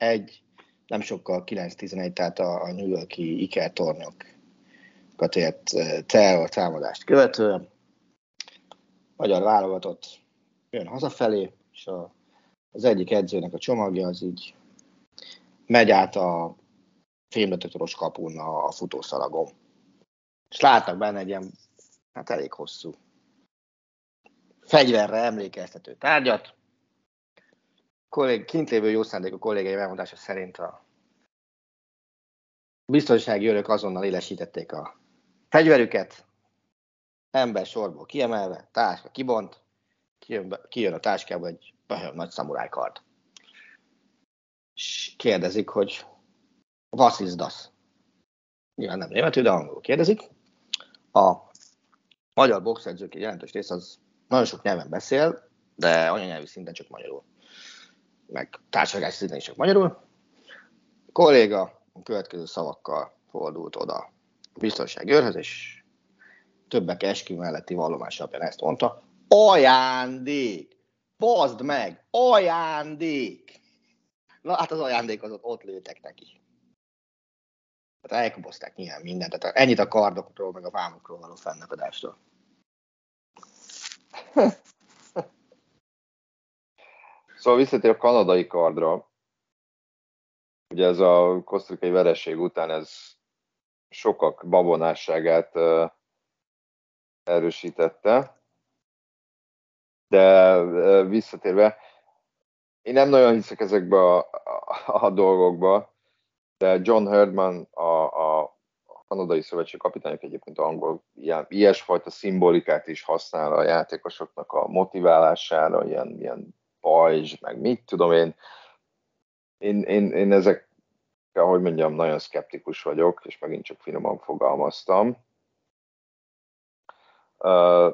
2001, nem sokkal 9-11, tehát a, a New Yorki Iker tornyokat ért terror támadást követően. Magyar válogatott jön hazafelé, és a, az egyik edzőnek a csomagja az így megy át a fémdetektoros kapun a, a futószalagon. És látnak benne egy ilyen, hát elég hosszú fegyverre emlékeztető tárgyat. Kollég, kint lévő jó szándékú kollégai elmondása szerint a biztonsági örök azonnal élesítették a fegyverüket, ember sorból kiemelve, táska kibont, kijön, be, kijön a táskába egy nagyon nagy szamurájkard. És kérdezik, hogy was is das? Nyilván nem németül, de angolul kérdezik. A magyar boxedzők egy jelentős rész az nagyon sok nyelven beszél, de anyanyelvi szinten csak magyarul. Meg társadalmi szinten is csak magyarul. A kolléga a következő szavakkal fordult oda a biztonsági őrhöz, és többek eskü melletti vallomás alapján ezt mondta. Ajándék! Bazd meg! Ajándék! Na hát az ajándék az ott, ott lőtek neki. Tehát elkobozták nyilván mindent. Tehát ennyit a kardokról, meg a vámokról való fennakadástól. Szóval visszatér a kanadai kardra. Ugye ez a kosztrikai vereség után ez sokak babonásságát erősítette. De visszatérve, én nem nagyon hiszek ezekbe a, a, a dolgokba, de John Herdman, a, a kanadai szövetség kapitányok egyébként angol ilyen, ilyesfajta szimbolikát is használ a játékosoknak a motiválására, ilyen, ilyen pajzs, meg mit tudom én. Én, én, én ezek, ahogy mondjam, nagyon szkeptikus vagyok, és megint csak finoman fogalmaztam.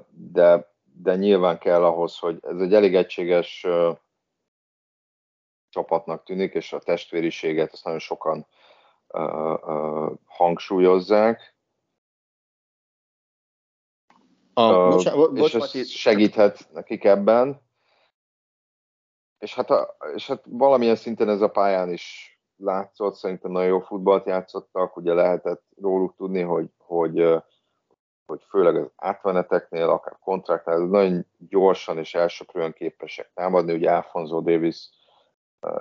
De, de nyilván kell ahhoz, hogy ez egy elég egységes csapatnak tűnik, és a testvériséget azt nagyon sokan hangsúlyozzák. A, uh, bocsánat, és bocs, ez segíthet nekik ebben. És hát, a, és hát valamilyen szinten ez a pályán is látszott, szerintem nagyon jó futballt játszottak, ugye lehetett róluk tudni, hogy, hogy, hogy főleg az átmeneteknél, akár kontraktnál, nagyon gyorsan és elsöprően képesek támadni, ugye Alfonso Davis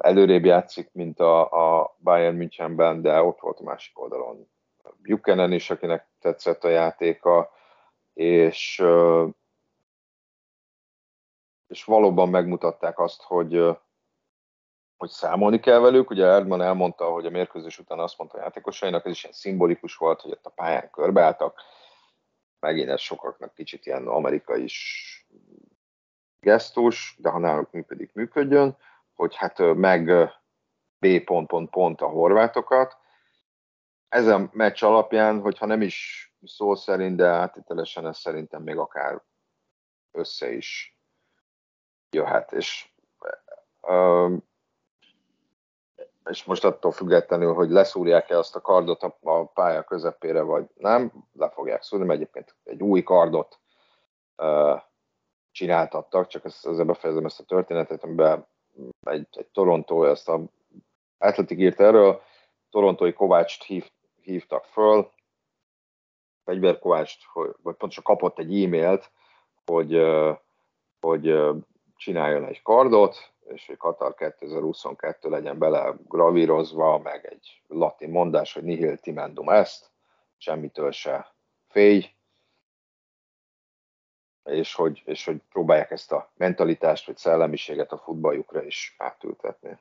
előrébb játszik, mint a, a Bayern Münchenben, de ott volt a másik oldalon Buchanan is, akinek tetszett a játéka, és, és valóban megmutatták azt, hogy, hogy számolni kell velük. Ugye Erdman elmondta, hogy a mérkőzés után azt mondta a játékosainak, ez is ilyen szimbolikus volt, hogy ott a pályán körbeálltak. Megint ez sokaknak kicsit ilyen amerikai is gesztus, de ha náluk működik, működjön hogy hát meg B pont, pont, pont a horvátokat. Ezen meccs alapján, hogyha nem is szó szerint, de áttételesen ez szerintem még akár össze is jöhet. És, és most attól függetlenül, hogy leszúrják-e azt a kardot a pálya közepére, vagy nem, le fogják szúrni, mert egyébként egy új kardot csináltattak, csak ezt, ezzel befejezem ezt a történetet, amiben egy, egy Toronto, ezt a Athletic írt erről, torontói Kovácst hív, hívtak föl, Fegyver Kovácst, vagy pontosan kapott egy e-mailt, hogy, hogy csináljon egy kardot, és hogy Katar 2022 legyen bele gravírozva, meg egy latin mondás, hogy nihil timendum ezt, semmitől se félj, és hogy, és hogy próbálják ezt a mentalitást vagy szellemiséget a futballjukra is átültetni.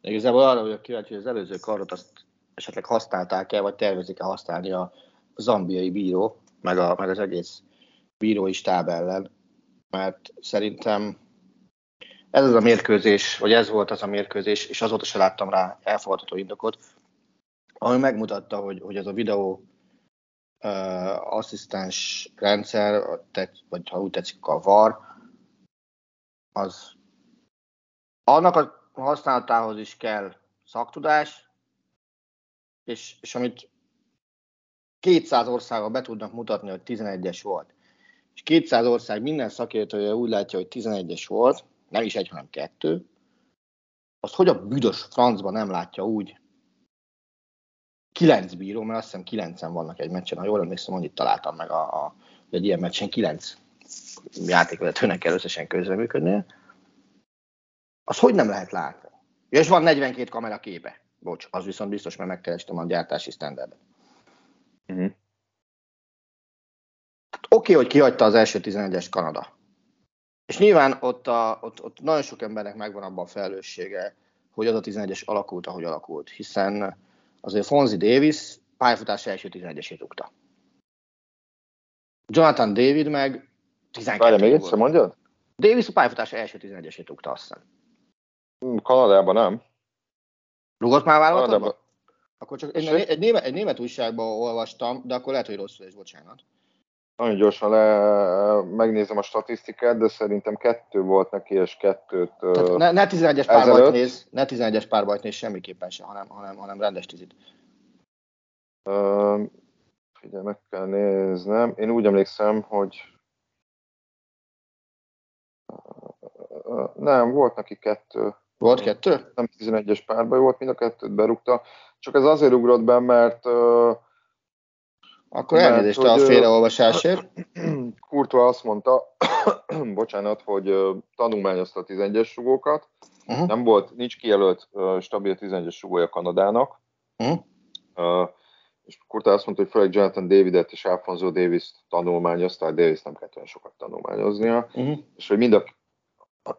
Igazából arra vagyok kíváncsi, hogy az előző kardot azt esetleg használták-e, vagy tervezik-e használni a zambiai bíró, meg, a, meg az egész bírói stáb ellen, mert szerintem ez az a mérkőzés, vagy ez volt az a mérkőzés, és azóta se láttam rá elfogadható indokot, ami megmutatta, hogy, hogy ez a videó uh, asszisztens rendszer, vagy ha úgy tetszik a VAR, az annak a használatához is kell szaktudás, és, és amit 200 országban be tudnak mutatni, hogy 11-es volt, és 200 ország minden szakértője úgy látja, hogy 11-es volt, nem is egy, hanem kettő, azt hogy a büdös francban nem látja úgy, kilenc bíró, mert azt hiszem kilencen vannak egy meccsen, ha jól emlékszem, annyit találtam meg a, a, egy ilyen meccsen, kilenc játékvezetőnek kell összesen közreműködnie, az hogy nem lehet látni? Ja, és van 42 kamera képe. Bocs, az viszont biztos, mert megkerestem a gyártási standardet. Uh-huh. Oké, okay, hogy kihagyta az első 11-es Kanada. És nyilván ott, a, ott, ott nagyon sok embernek megvan abban a felelőssége, hogy az a 11-es alakult, ahogy alakult, hiszen azért Fonzi Davis pályafutás első 11-esét rúgta. Jonathan David meg 12 Várja, még egyszer mondjad? Davis a pályafutás első 11-esét rúgta, azt hiszem. Hmm, Kanadában nem. Rugott már válogatottan? Akkor csak egy, egy, német, egy német újságban olvastam, de akkor lehet, hogy rosszul és bocsánat. Nagyon gyorsan le, megnézem a statisztikát, de szerintem kettő volt neki, és kettőt... Tehát ne, ne 11-es párbajt néz, ne 11-es párbajt néz semmiképpen sem, hanem, hanem, hanem rendes tizit. Uh, figyelj, meg kell néznem. Én úgy emlékszem, hogy nem, volt neki kettő. Volt kettő? Nem 11-es párbaj volt, mind a kettőt berúgta. Csak ez azért ugrott be, mert uh, akkor elnézést a félreolvasásért. Kurtva azt mondta, bocsánat, hogy tanulmányozta a 11-es sugókat. Uh-huh. Nem volt, nincs kijelölt stabil 11-es sugója Kanadának. Uh-huh. Uh, és Kurta azt mondta, hogy főleg Jonathan Davidet és Alfonso Davis tanulmányozta, hát Davis nem kellett olyan sokat tanulmányoznia, uh-huh. és hogy mind a,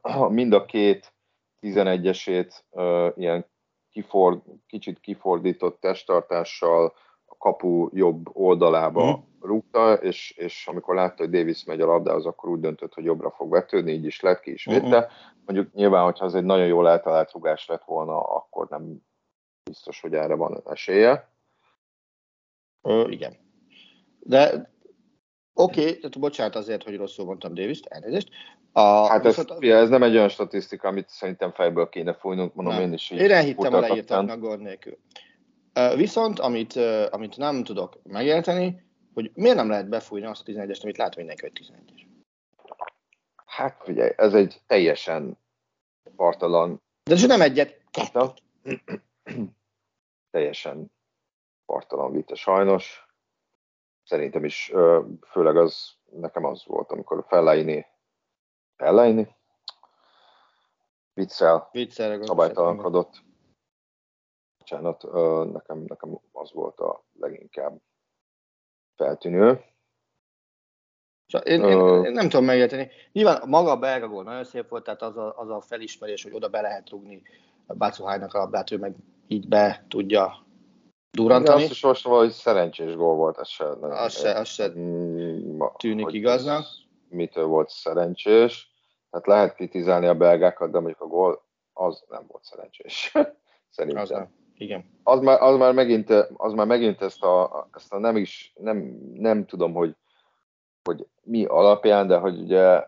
mind a két 11-esét uh, ilyen kiford, kicsit kifordított testtartással, kapu jobb oldalába mm. rúgta, és, és amikor látta, hogy Davis megy a labdához, akkor úgy döntött, hogy jobbra fog vetődni, így is lett, ki is védte. Mm-hmm. Mondjuk nyilván, hogyha az egy nagyon jól eltalált rugás lett volna, akkor nem biztos, hogy erre van esélye. Ö, igen. De oké, okay, tehát bocsánat azért, hogy rosszul mondtam Davis-t, elnézést. A, hát ez, az... ez nem egy olyan statisztika, amit szerintem fejből kéne fújnunk, mondom nem. én is. Én elhittem a leírtam a gond nélkül. Viszont, amit, amit nem tudok megérteni, hogy miért nem lehet befújni azt a 11-est, amit lát mindenki, hogy 11-es. Hát figyelj, ez egy teljesen partalan... De nem egyet, teljesen partalan vita sajnos. Szerintem is, főleg az, nekem az volt, amikor Fellaini, Fellaini, viccel, szabálytalankodott bocsánat, nekem, nekem az volt a leginkább feltűnő. Én, én, én nem tudom megérteni. Nyilván maga a belga gól nagyon szép volt, tehát az a, az a felismerés, hogy oda be lehet rugni Bácuhájnak a labdát, ő meg így be tudja durantani. azt is most hogy szerencsés gól volt, ez se, az se, az se mm, tűnik igaznak. Mitől volt szerencsés. Tehát lehet kritizálni a belgákat, de mondjuk a gól az nem volt szerencsés. Szerintem. Az nem. Igen. Az már, az már megint, az már megint ezt, a, ezt a nem is, nem, nem tudom, hogy, hogy mi alapján, de hogy ugye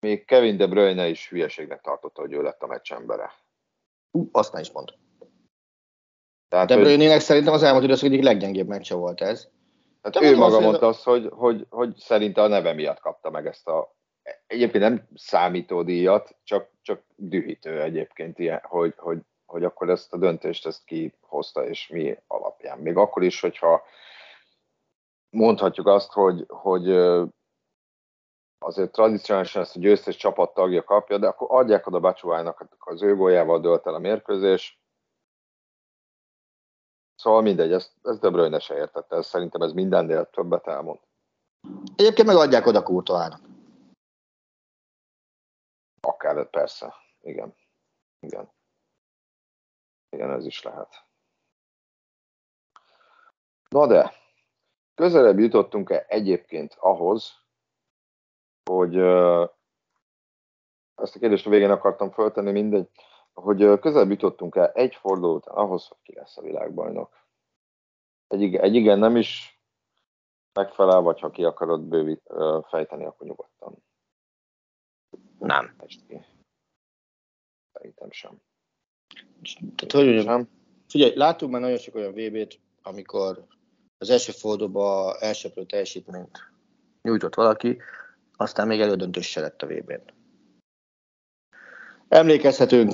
még Kevin De Bruyne is hülyeségnek tartotta, hogy ő lett a meccs embere. Uh, azt nem is mond. Tehát, De Bruyne-nek szerintem az elmúlt időszak egyik leggyengébb meccse volt ez. Hát ő maga mondta azt, hogy, hogy, hogy szerinte a neve miatt kapta meg ezt a egyébként nem számító díjat, csak, csak dühítő egyébként ilyen, hogy, hogy hogy akkor ezt a döntést ezt kihozta, és mi alapján. Még akkor is, hogyha mondhatjuk azt, hogy, hogy azért tradicionálisan ezt a győztes csapat tagja kapja, de akkor adják oda Bacsuájnak, az ő góljával dölt el a mérkőzés. Szóval mindegy, ezt, ezt De Bruyne se értette, ez, szerintem ez mindennél többet elmond. Egyébként meg adják oda Kurtoának. Akár, persze, igen. Igen. Igen, ez is lehet. Na de, közelebb jutottunk-e egyébként ahhoz, hogy ezt a kérdést a végén akartam föltenni, mindegy, hogy közelebb jutottunk-e egy forduló után ahhoz, hogy ki lesz a világbajnok. Egy, egy igen nem is megfelel, vagy ha ki akarod bővít, fejteni, akkor nyugodtan. Nem. Szerintem sem. Tehát, hogy mondjam, figyelj, látunk már nagyon sok olyan VB-t, amikor az első fordulóban elsőprő teljesítményt nyújtott valaki, aztán még elődöntős se lett a VB-n. Emlékezhetünk,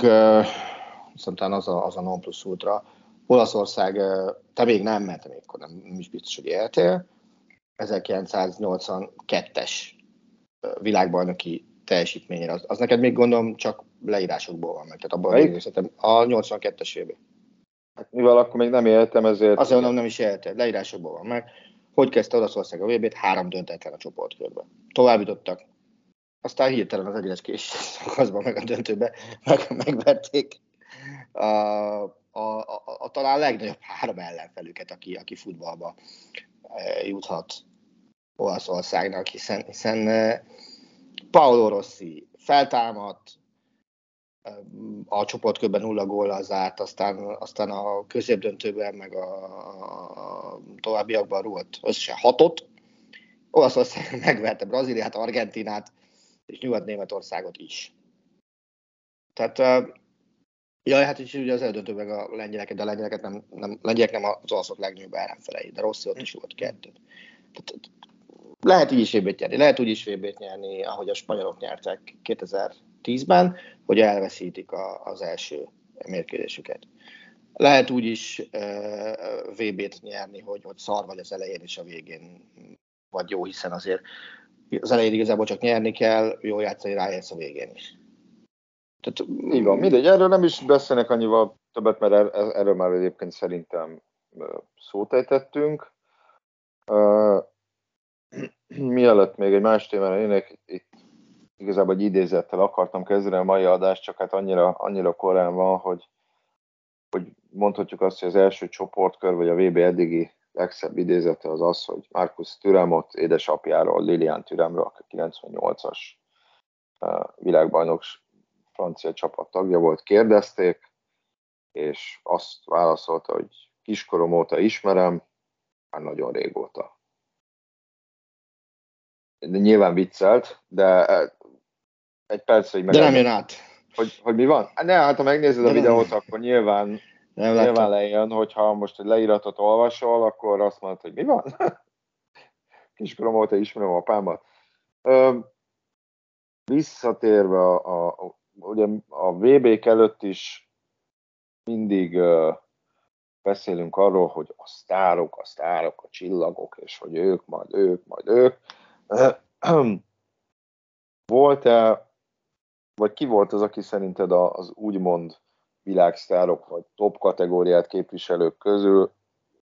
szerintem az a, az a non plus ultra, Olaszország, te még nem, mert még akkor nem, nem is biztos, hogy éltél, 1982-es világbajnoki teljesítményre. Az, az neked még gondolom csak leírásokból van meg. Tehát abban a 82-es évben. Hát mivel akkor még nem éltem, ezért... Azért mondom, nem is éltem, leírásokból van meg. Hogy kezdte Olaszország a VB-t? Három döntetlen a csoportkörbe. Tovább jutottak. Aztán hirtelen az egyenes kés szakaszban, meg a döntőbe meg, megverték a, a, a, a, talán legnagyobb három ellenfelüket, aki, aki futballba e, juthat Olaszországnak, hiszen, hiszen e, Paolo Rossi feltámadt, a csoportkörben nulla góllal zárt, aztán, aztán a középdöntőben, meg a, továbbiakban rúlt összesen hatot. Olaszország megverte Brazíliát, Argentinát és Nyugat-Németországot is. Tehát, jaj, hát is ugye az eldöntő a lengyeleket, de a lengyeleket nem, nem, lengyelek nem az olaszok legnagyobb ellenfelei, de rossz ott is volt kettő. Tehát, lehet így is vb nyerni, lehet úgy is vb nyerni, ahogy a spanyolok nyertek 2010-ben, hogy elveszítik a, az első mérkőzésüket. Lehet úgy is VB-t nyerni, hogy, hogy szar vagy az elején és a végén vagy jó, hiszen azért az elején igazából csak nyerni kell, jó játszani rájátsz a végén is. Tehát, így van, mindegy, erről nem is beszélnek annyival többet, mert er, erről már egyébként szerintem szót ejtettünk. Uh, mielőtt még egy más témára én itt igazából egy idézettel akartam kezdeni a mai adást, csak hát annyira, annyira korán van, hogy, hogy mondhatjuk azt, hogy az első csoportkör, vagy a VB eddigi legszebb idézete az az, hogy Markus Türemot édesapjáról, Lilian Türemről, aki 98-as világbajnok francia csapat tagja volt, kérdezték, és azt válaszolta, hogy kiskorom óta ismerem, már nagyon régóta. De nyilván viccelt, de egy perc, hogy meg... De nem jön át. Hogy, hogy mi van? Ne, hát ha megnézed a videót, akkor nyilván, nem nyilván lejön, hogyha most egy leíratot olvasol, akkor azt mondod, hogy mi van? Kiskorom óta ismerem apámat. Ö, visszatérve a, a, ugye a VB-k előtt is mindig ö, beszélünk arról, hogy a sztárok, a sztárok, a csillagok, és hogy ők, majd ők, majd ők. Volt-e vagy ki volt az, aki szerinted az úgymond világsztárok, vagy top kategóriát képviselők közül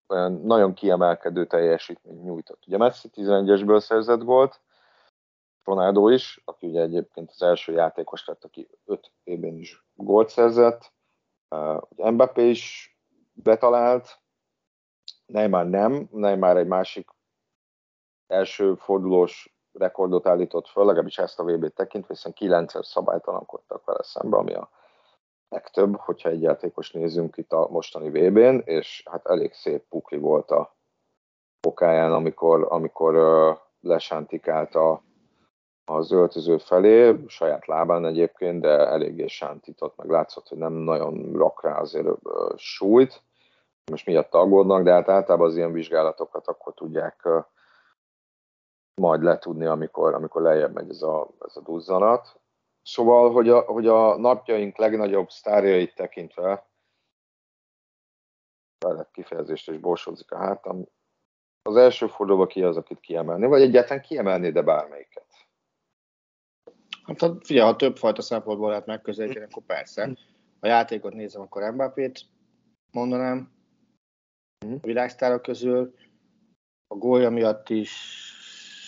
olyan nagyon kiemelkedő teljesítményt nyújtott. Ugye Messi 11-esből szerzett gólt, Ronaldo is, aki ugye egyébként az első játékos lett, aki 5 évben is gólt szerzett, uh, Mbappé is betalált, Neymar nem, Neymar egy másik első fordulós rekordot állított föl, legalábbis ezt a VB-t tekintve, hiszen 9 szabálytalankodtak vele szembe, ami a legtöbb, hogyha egy játékos nézünk itt a mostani VB-n, és hát elég szép pukli volt a pokáján, amikor, amikor uh, lesántikált a, az öltöző felé, saját lábán egyébként, de eléggé sántított, meg látszott, hogy nem nagyon rak rá azért uh, súlyt, most miatt aggódnak, de hát általában az ilyen vizsgálatokat akkor tudják uh, majd letudni, amikor, amikor lejjebb megy ez a, ez a duzzanat. Szóval, hogy a, hogy a napjaink legnagyobb sztárjait tekintve, felett kifejezést és borsodzik a hátam, az első fordulóban ki az, akit kiemelni, vagy egyáltalán kiemelni, de bármelyiket? Hát figyelj, ha több fajta szempontból lehet megközelíteni, akkor persze. Ha játékot nézem, akkor Mbappét mondanám a világsztárok közül. A gólya miatt is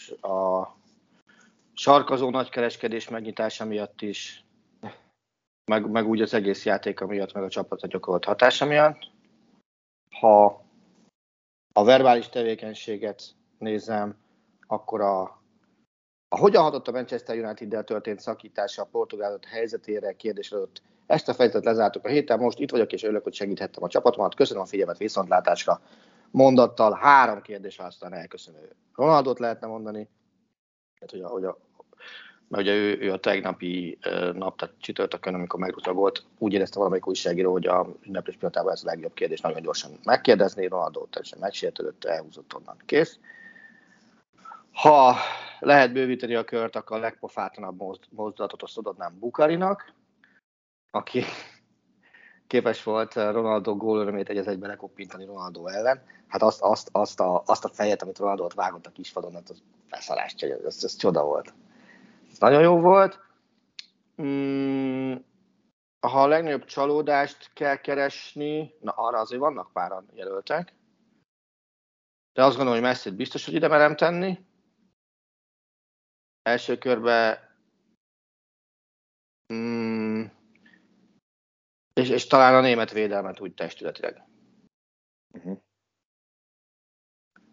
a sarkazó nagykereskedés megnyitása miatt is, meg, meg úgy az egész játéka miatt, meg a csapatra gyakorolt hatása miatt. Ha a verbális tevékenységet nézem, akkor a, a hogyan hatott a Manchester United-del történt szakítása a portugálok helyzetére kérdés adott. Ezt a fejezetet lezártuk a héten, most itt vagyok, és örülök, hogy segíthettem a csapatomat. Köszönöm a figyelmet, viszontlátásra. Mondattal három kérdés aztán elköszönő. Ronaldot lehetne mondani, hát, hogy a, hogy a, mert ugye ő, ő a tegnapi nap, tehát csütörtökön, amikor megrúgta volt, úgy érezte valamelyik újságíró, hogy a ünneplés pillanatában ez a legjobb kérdés, nagyon gyorsan megkérdezni, Ronaldo teljesen megsértődött, elhúzott onnan, kész. Ha lehet bővíteni a kört, akkor a legpofátlanabb mozdulatot azt adnám Bukarinak, aki képes volt Ronaldo gólörömét egy egyben lekoppintani Ronaldo ellen. Hát azt, azt, azt, a, azt a fejet, amit Ronaldo ott vágott a kisfadon, hát az beszarás, ez, ez csoda volt. Ez nagyon jó volt. Mm, ha a legnagyobb csalódást kell keresni, na arra azért vannak páran jelöltek. De azt gondolom, hogy messi biztos, hogy ide merem tenni. Első körben mm, és, és talán a német védelmet úgy testületileg. Uh-huh.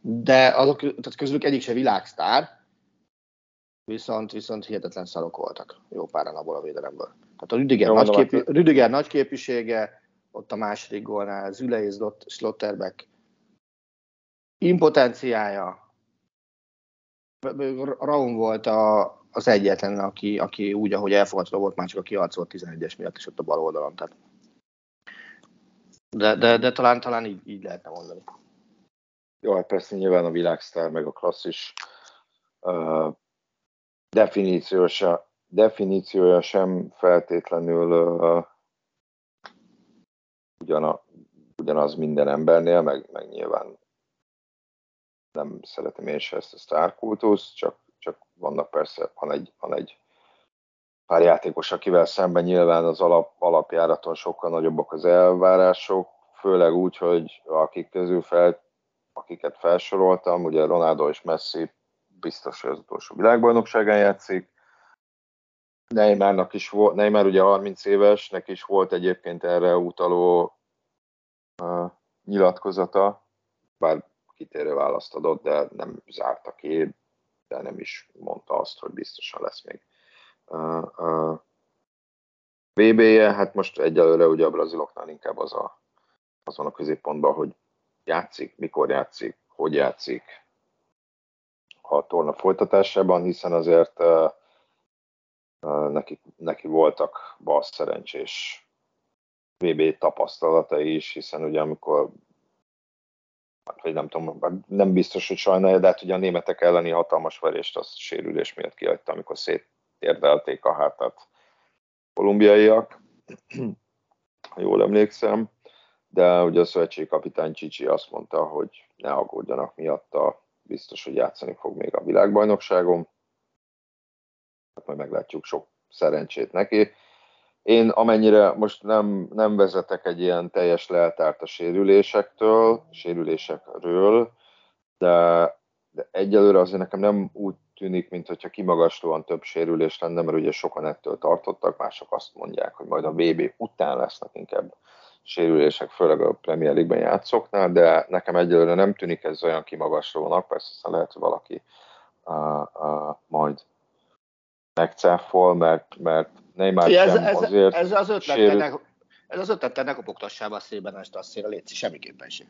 De azok tehát közülük egyik se világsztár, viszont, viszont hihetetlen szarok voltak jó páran abból a védelemből. Tehát a Rüdiger, Jó, nagyképű, hát- Rüdiger nagyképűsége, ott a második gólnál, Züle és Slotterbeck impotenciája. Raum volt a, az egyetlen, aki, aki úgy, ahogy elfogadta volt, már csak a kiharcolt 11-es miatt is ott a bal oldalon. Tehát. De, de, de talán, talán így, így lehetne mondani. Jó, hát persze nyilván a világsztár, meg a klasszis uh, definíciója, definíciója sem feltétlenül uh, ugyana, ugyanaz minden embernél, meg, meg nyilván nem szeretem én se ezt a sztárkultuszt, csak, csak vannak persze, van egy, van egy pár játékos, akivel szemben nyilván az alap, alapjáraton sokkal nagyobbak az elvárások, főleg úgy, hogy akik közül fel, akiket felsoroltam, ugye Ronaldo és Messi biztos, hogy az utolsó világbajnokságán játszik. Neymarnak is volt, Neymar ugye 30 éves, neki is volt egyébként erre utaló uh, nyilatkozata, bár kitérő választ adott, de nem zárta ki, de nem is mondta azt, hogy biztosan lesz még VB-je, hát most egyelőre ugye a braziloknál inkább az, a, az van a középpontban, hogy játszik, mikor játszik, hogy játszik, a torna folytatásában, hiszen azért uh, uh, neki, neki voltak bal szerencsés VB tapasztalatai is, hiszen ugye amikor hát, vagy nem tudom, nem biztos, hogy sajnálja, de hát ugye a németek elleni hatalmas verést az sérülés miatt kiadta, amikor szétérdelték a hátát kolumbiaiak, ha jól emlékszem, de ugye a szövetségi kapitány Csicsi azt mondta, hogy ne aggódjanak miatta, biztos, hogy játszani fog még a világbajnokságon. Hát majd meglátjuk, sok szerencsét neki. Én amennyire most nem, nem vezetek egy ilyen teljes leltárt a sérülésektől, sérülésekről, de, de egyelőre azért nekem nem úgy tűnik, mint hogyha kimagaslóan több sérülés lenne, mert ugye sokan ettől tartottak, mások azt mondják, hogy majd a VB után lesznek inkább sérülések, főleg a Premier League-ben játszoknál, de nekem egyelőre nem tűnik ez olyan kimagaslónak, persze aztán lehet, hogy valaki uh, uh, majd megcáfol, mert, mert Neymar ez, sem ez, azért ez az ötlet, sérül... ennek, ez az ötlet, ennek a poktassába szépen este a szélre létszi, semmiképpen sem.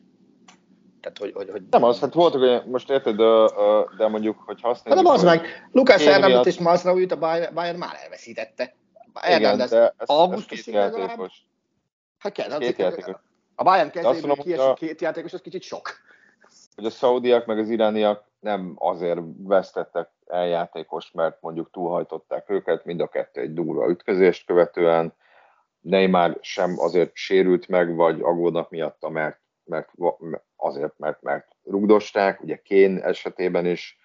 Tehát, hogy, hogy, hogy... Nem az, hát voltak, hogy most érted, de, de mondjuk, hogy használjuk... Hát nem az meg, Lukács Hernández és Mazraoui a Bayern már elveszítette. Hernández augusztusig legalább Hát kell, két játékos. A Bayern kezéből kiesik a... két játékos, az kicsit sok. Hogy a szaudiak meg az irániak nem azért vesztettek el játékos, mert mondjuk túlhajtották őket, mind a kettő egy durva ütközést követően. Neymar sem azért sérült meg, vagy aggódnak miatta, mert, mert azért, mert, mert rugdosták, ugye Kén esetében is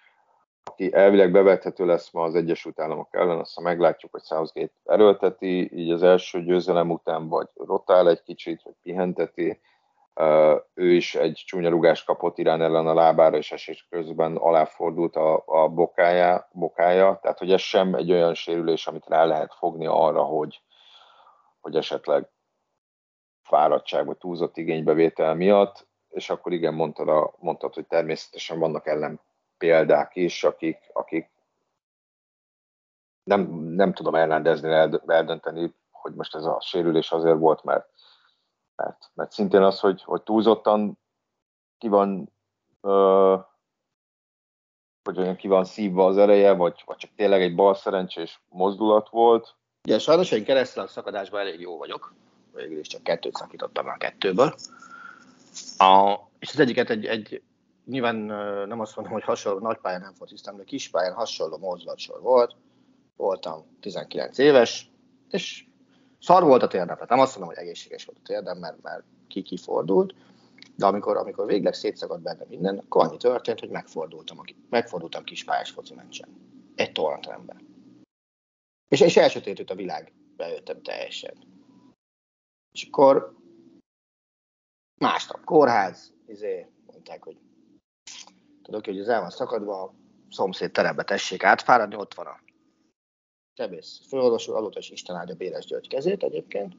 aki elvileg bevethető lesz ma az Egyesült Államok ellen, aztán meglátjuk, hogy Southgate erőlteti, így az első győzelem után vagy rotál egy kicsit, vagy pihenteti. Ő is egy csúnya rugást kapott Irán ellen a lábára, és esés közben aláfordult a, a bokája, bokája, tehát hogy ez sem egy olyan sérülés, amit rá lehet fogni arra, hogy, hogy esetleg fáradtság vagy túlzott igénybevétel miatt, és akkor igen, mondtad, a, mondtad hogy természetesen vannak ellen példák is, akik, akik nem, nem tudom elrendezni, eldönteni, hogy most ez a sérülés azért volt, mert, mert, mert szintén az, hogy, hogy túlzottan ki van ö, hogy olyan ki van szívva az ereje, vagy, vagy csak tényleg egy bal szerencsés mozdulat volt. Ugye sajnos én keresztül szakadásban elég jó vagyok, végül is csak kettőt szakítottam a kettőből. A, és az egyiket egy, egy nyilván nem azt mondom, hogy hasonló, nagy pályán nem fociztam, de kis pályán hasonló mozdulatsor volt. Voltam 19 éves, és szar volt a térdem. Tehát nem azt mondom, hogy egészséges volt a térdem, mert, mert ki kifordult, de amikor, amikor végleg szétszakadt benne minden, akkor annyi történt, hogy megfordultam, megfordultam pályás foci meccsen. Egy tornateremben. És, és elsötétült a világ, bejöttem teljesen. És akkor másnap kórház, izé, mondták, hogy tudok, hogy az el van szakadva, a szomszéd terembe tessék átfáradni, ott van a sebész főorvos úr, azóta is Isten áldja Béres György kezét egyébként,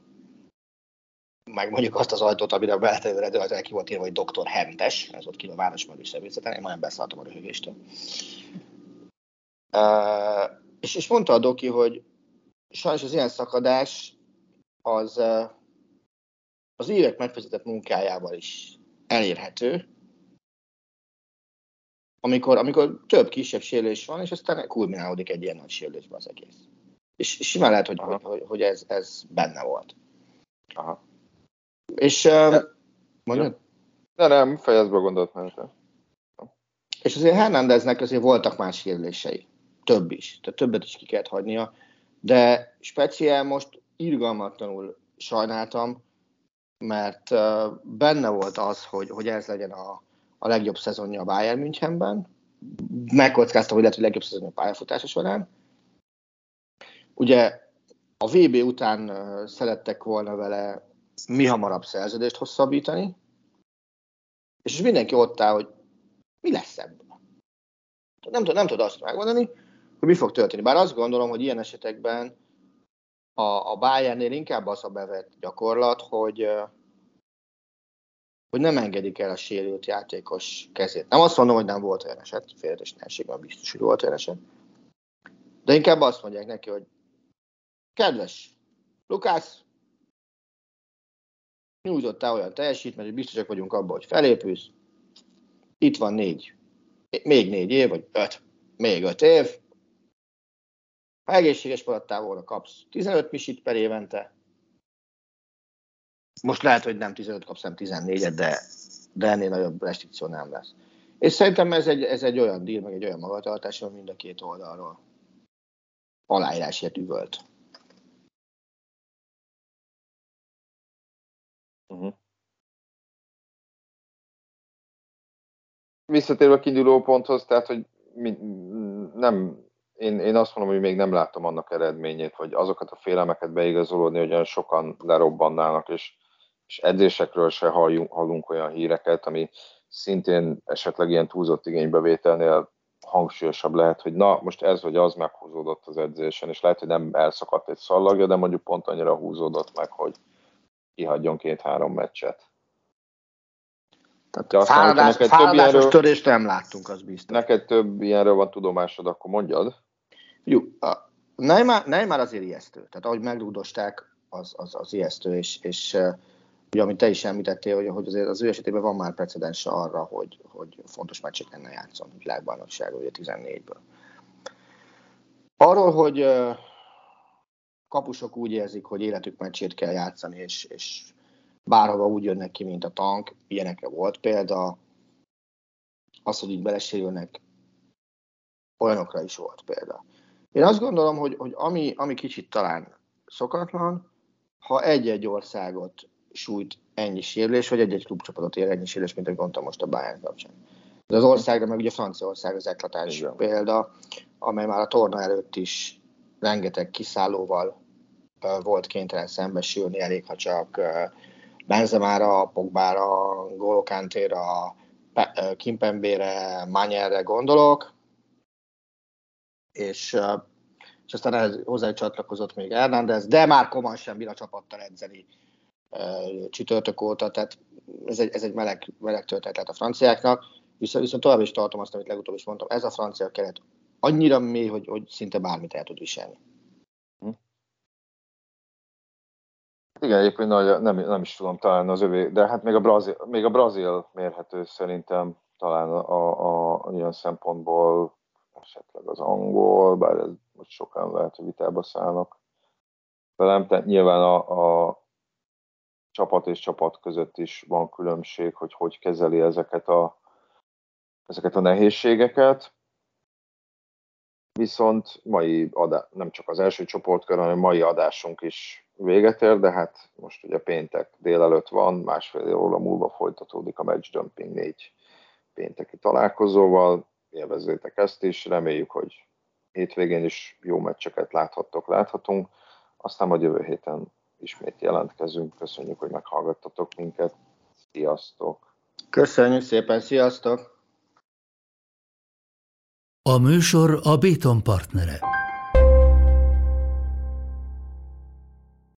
meg mondjuk azt az ajtót, amire beletevőre ajtóra ki volt írva, hogy doktor Hentes, ez ott ki a Városmagis sebészeten, én majdnem beszálltam a röhögéstől. Uh, és, és mondta a doki, hogy sajnos az ilyen szakadás az, uh, az évek megfizetett munkájával is elérhető, amikor, amikor több kisebb sérülés van, és aztán kulminálódik egy ilyen nagy sérülésbe az egész. És, simán lehet, hogy, hogy, hogy ez, ez benne volt. Aha. És uh, mondjad? De nem, fejezd be a gondolat És azért Hernándeznek azért voltak más sérülései. Több is. Tehát többet is ki kellett hagynia. De speciál most irgalmatlanul sajnáltam, mert benne volt az, hogy, hogy ez legyen a, a legjobb szezonja a Bayern Münchenben. Megkockázta, hogy lehet, hogy legjobb szezonja a pályafutása során. Ugye a VB után szerettek volna vele mi hamarabb szerződést hosszabbítani, és mindenki ott áll, hogy mi lesz ebből. Nem, nem tud azt megmondani, hogy mi fog történni. Bár azt gondolom, hogy ilyen esetekben a, a Bayernnél inkább az a bevett gyakorlat, hogy, hogy nem engedik el a sérült játékos kezét. Nem azt mondom, hogy nem volt olyan eset, félretesnéségben biztos, hogy volt olyan eset. De inkább azt mondják neki, hogy kedves Lukász, nyújtottál olyan teljesítményt, hogy biztosak vagyunk abban, hogy felépülsz. Itt van négy, még négy év, vagy öt, még öt év. Ha egészséges maradtál volna, kapsz 15 misit per évente. Most lehet, hogy nem 15 kapsz, nem 14 de, de ennél nagyobb restrikció nem lesz. És szerintem ez egy, ez egy olyan díl, meg egy olyan magatartás, ami mind a két oldalról aláírásért üvölt. Uh-huh. Visszatérve a kiinduló ponthoz, tehát, hogy mi, nem, én, én azt mondom, hogy még nem látom annak eredményét, hogy azokat a félelmeket beigazolódni, hogy olyan sokan lerobbannának, és, és edzésekről se halljunk, hallunk olyan híreket, ami szintén esetleg ilyen túlzott igénybevételnél hangsúlyosabb lehet, hogy na, most ez vagy az meghúzódott az edzésen, és lehet, hogy nem elszakadt egy szallagja, de mondjuk pont annyira húzódott meg, hogy, kihagyjon két-három meccset. Tehát fáradás, több ilyenről, törést nem láttunk, az biztos. Neked több ilyenről van tudomásod, akkor mondjad. Jó, a Neymar, Neymar azért ijesztő. Tehát ahogy megrúdosták, az, az, az ijesztő, és, és ugye, amit te is említettél, hogy, hogy azért az ő esetében van már precedens arra, hogy, hogy fontos meccseken játszon világbajnokság, ugye 14-ből. Arról, hogy kapusok úgy érzik, hogy életük meccsét kell játszani, és, és bárhova úgy jönnek ki, mint a tank, ilyenekre volt példa. Az, hogy így belesérülnek, olyanokra is volt példa. Én azt gondolom, hogy, hogy ami, ami kicsit talán szokatlan, ha egy-egy országot sújt ennyi sérülés, vagy egy-egy klubcsapatot ér ennyi sérülés, mint ahogy mondtam most a Bayern kapcsán. De az országra, meg ugye Franciaország az eklatáns példa, amely már a torna előtt is rengeteg kiszállóval volt kénytelen szembesülni, elég ha csak Benzemára, Pogbára, Golokantéra, Kimpembére, Manyerre gondolok, és, és aztán ehhez hozzá csatlakozott még Hernández, de már Koman sem a csapattal edzeni csütörtök óta, tehát ez egy, ez egy meleg, meleg történet a franciáknak, Viszont, viszont tovább is tartom azt, amit legutóbb is mondtam, ez a francia keret annyira mély, hogy, hogy szinte bármit el tud viselni. Igen, egyébként nagy, nem, nem is tudom talán az övé, de hát még a Brazil, még a Brazil mérhető szerintem talán a, a, a ilyen szempontból esetleg az angol, bár ez most sokan lehet, hogy vitába szállnak velem, tehát nyilván a, a csapat és csapat között is van különbség, hogy hogy kezeli ezeket a, ezeket a nehézségeket. Viszont mai adá, nem csak az első csoportkör, hanem mai adásunk is véget ér, de hát most ugye péntek délelőtt van, másfél óra múlva folytatódik a Match Jumping 4 pénteki találkozóval. Élvezzétek ezt is, reméljük, hogy hétvégén is jó meccseket láthattok, láthatunk. Aztán majd jövő héten ismét jelentkezünk. Köszönjük, hogy meghallgattatok minket. Sziasztok! Köszönjük szépen, sziasztok! A műsor a Béton partnere.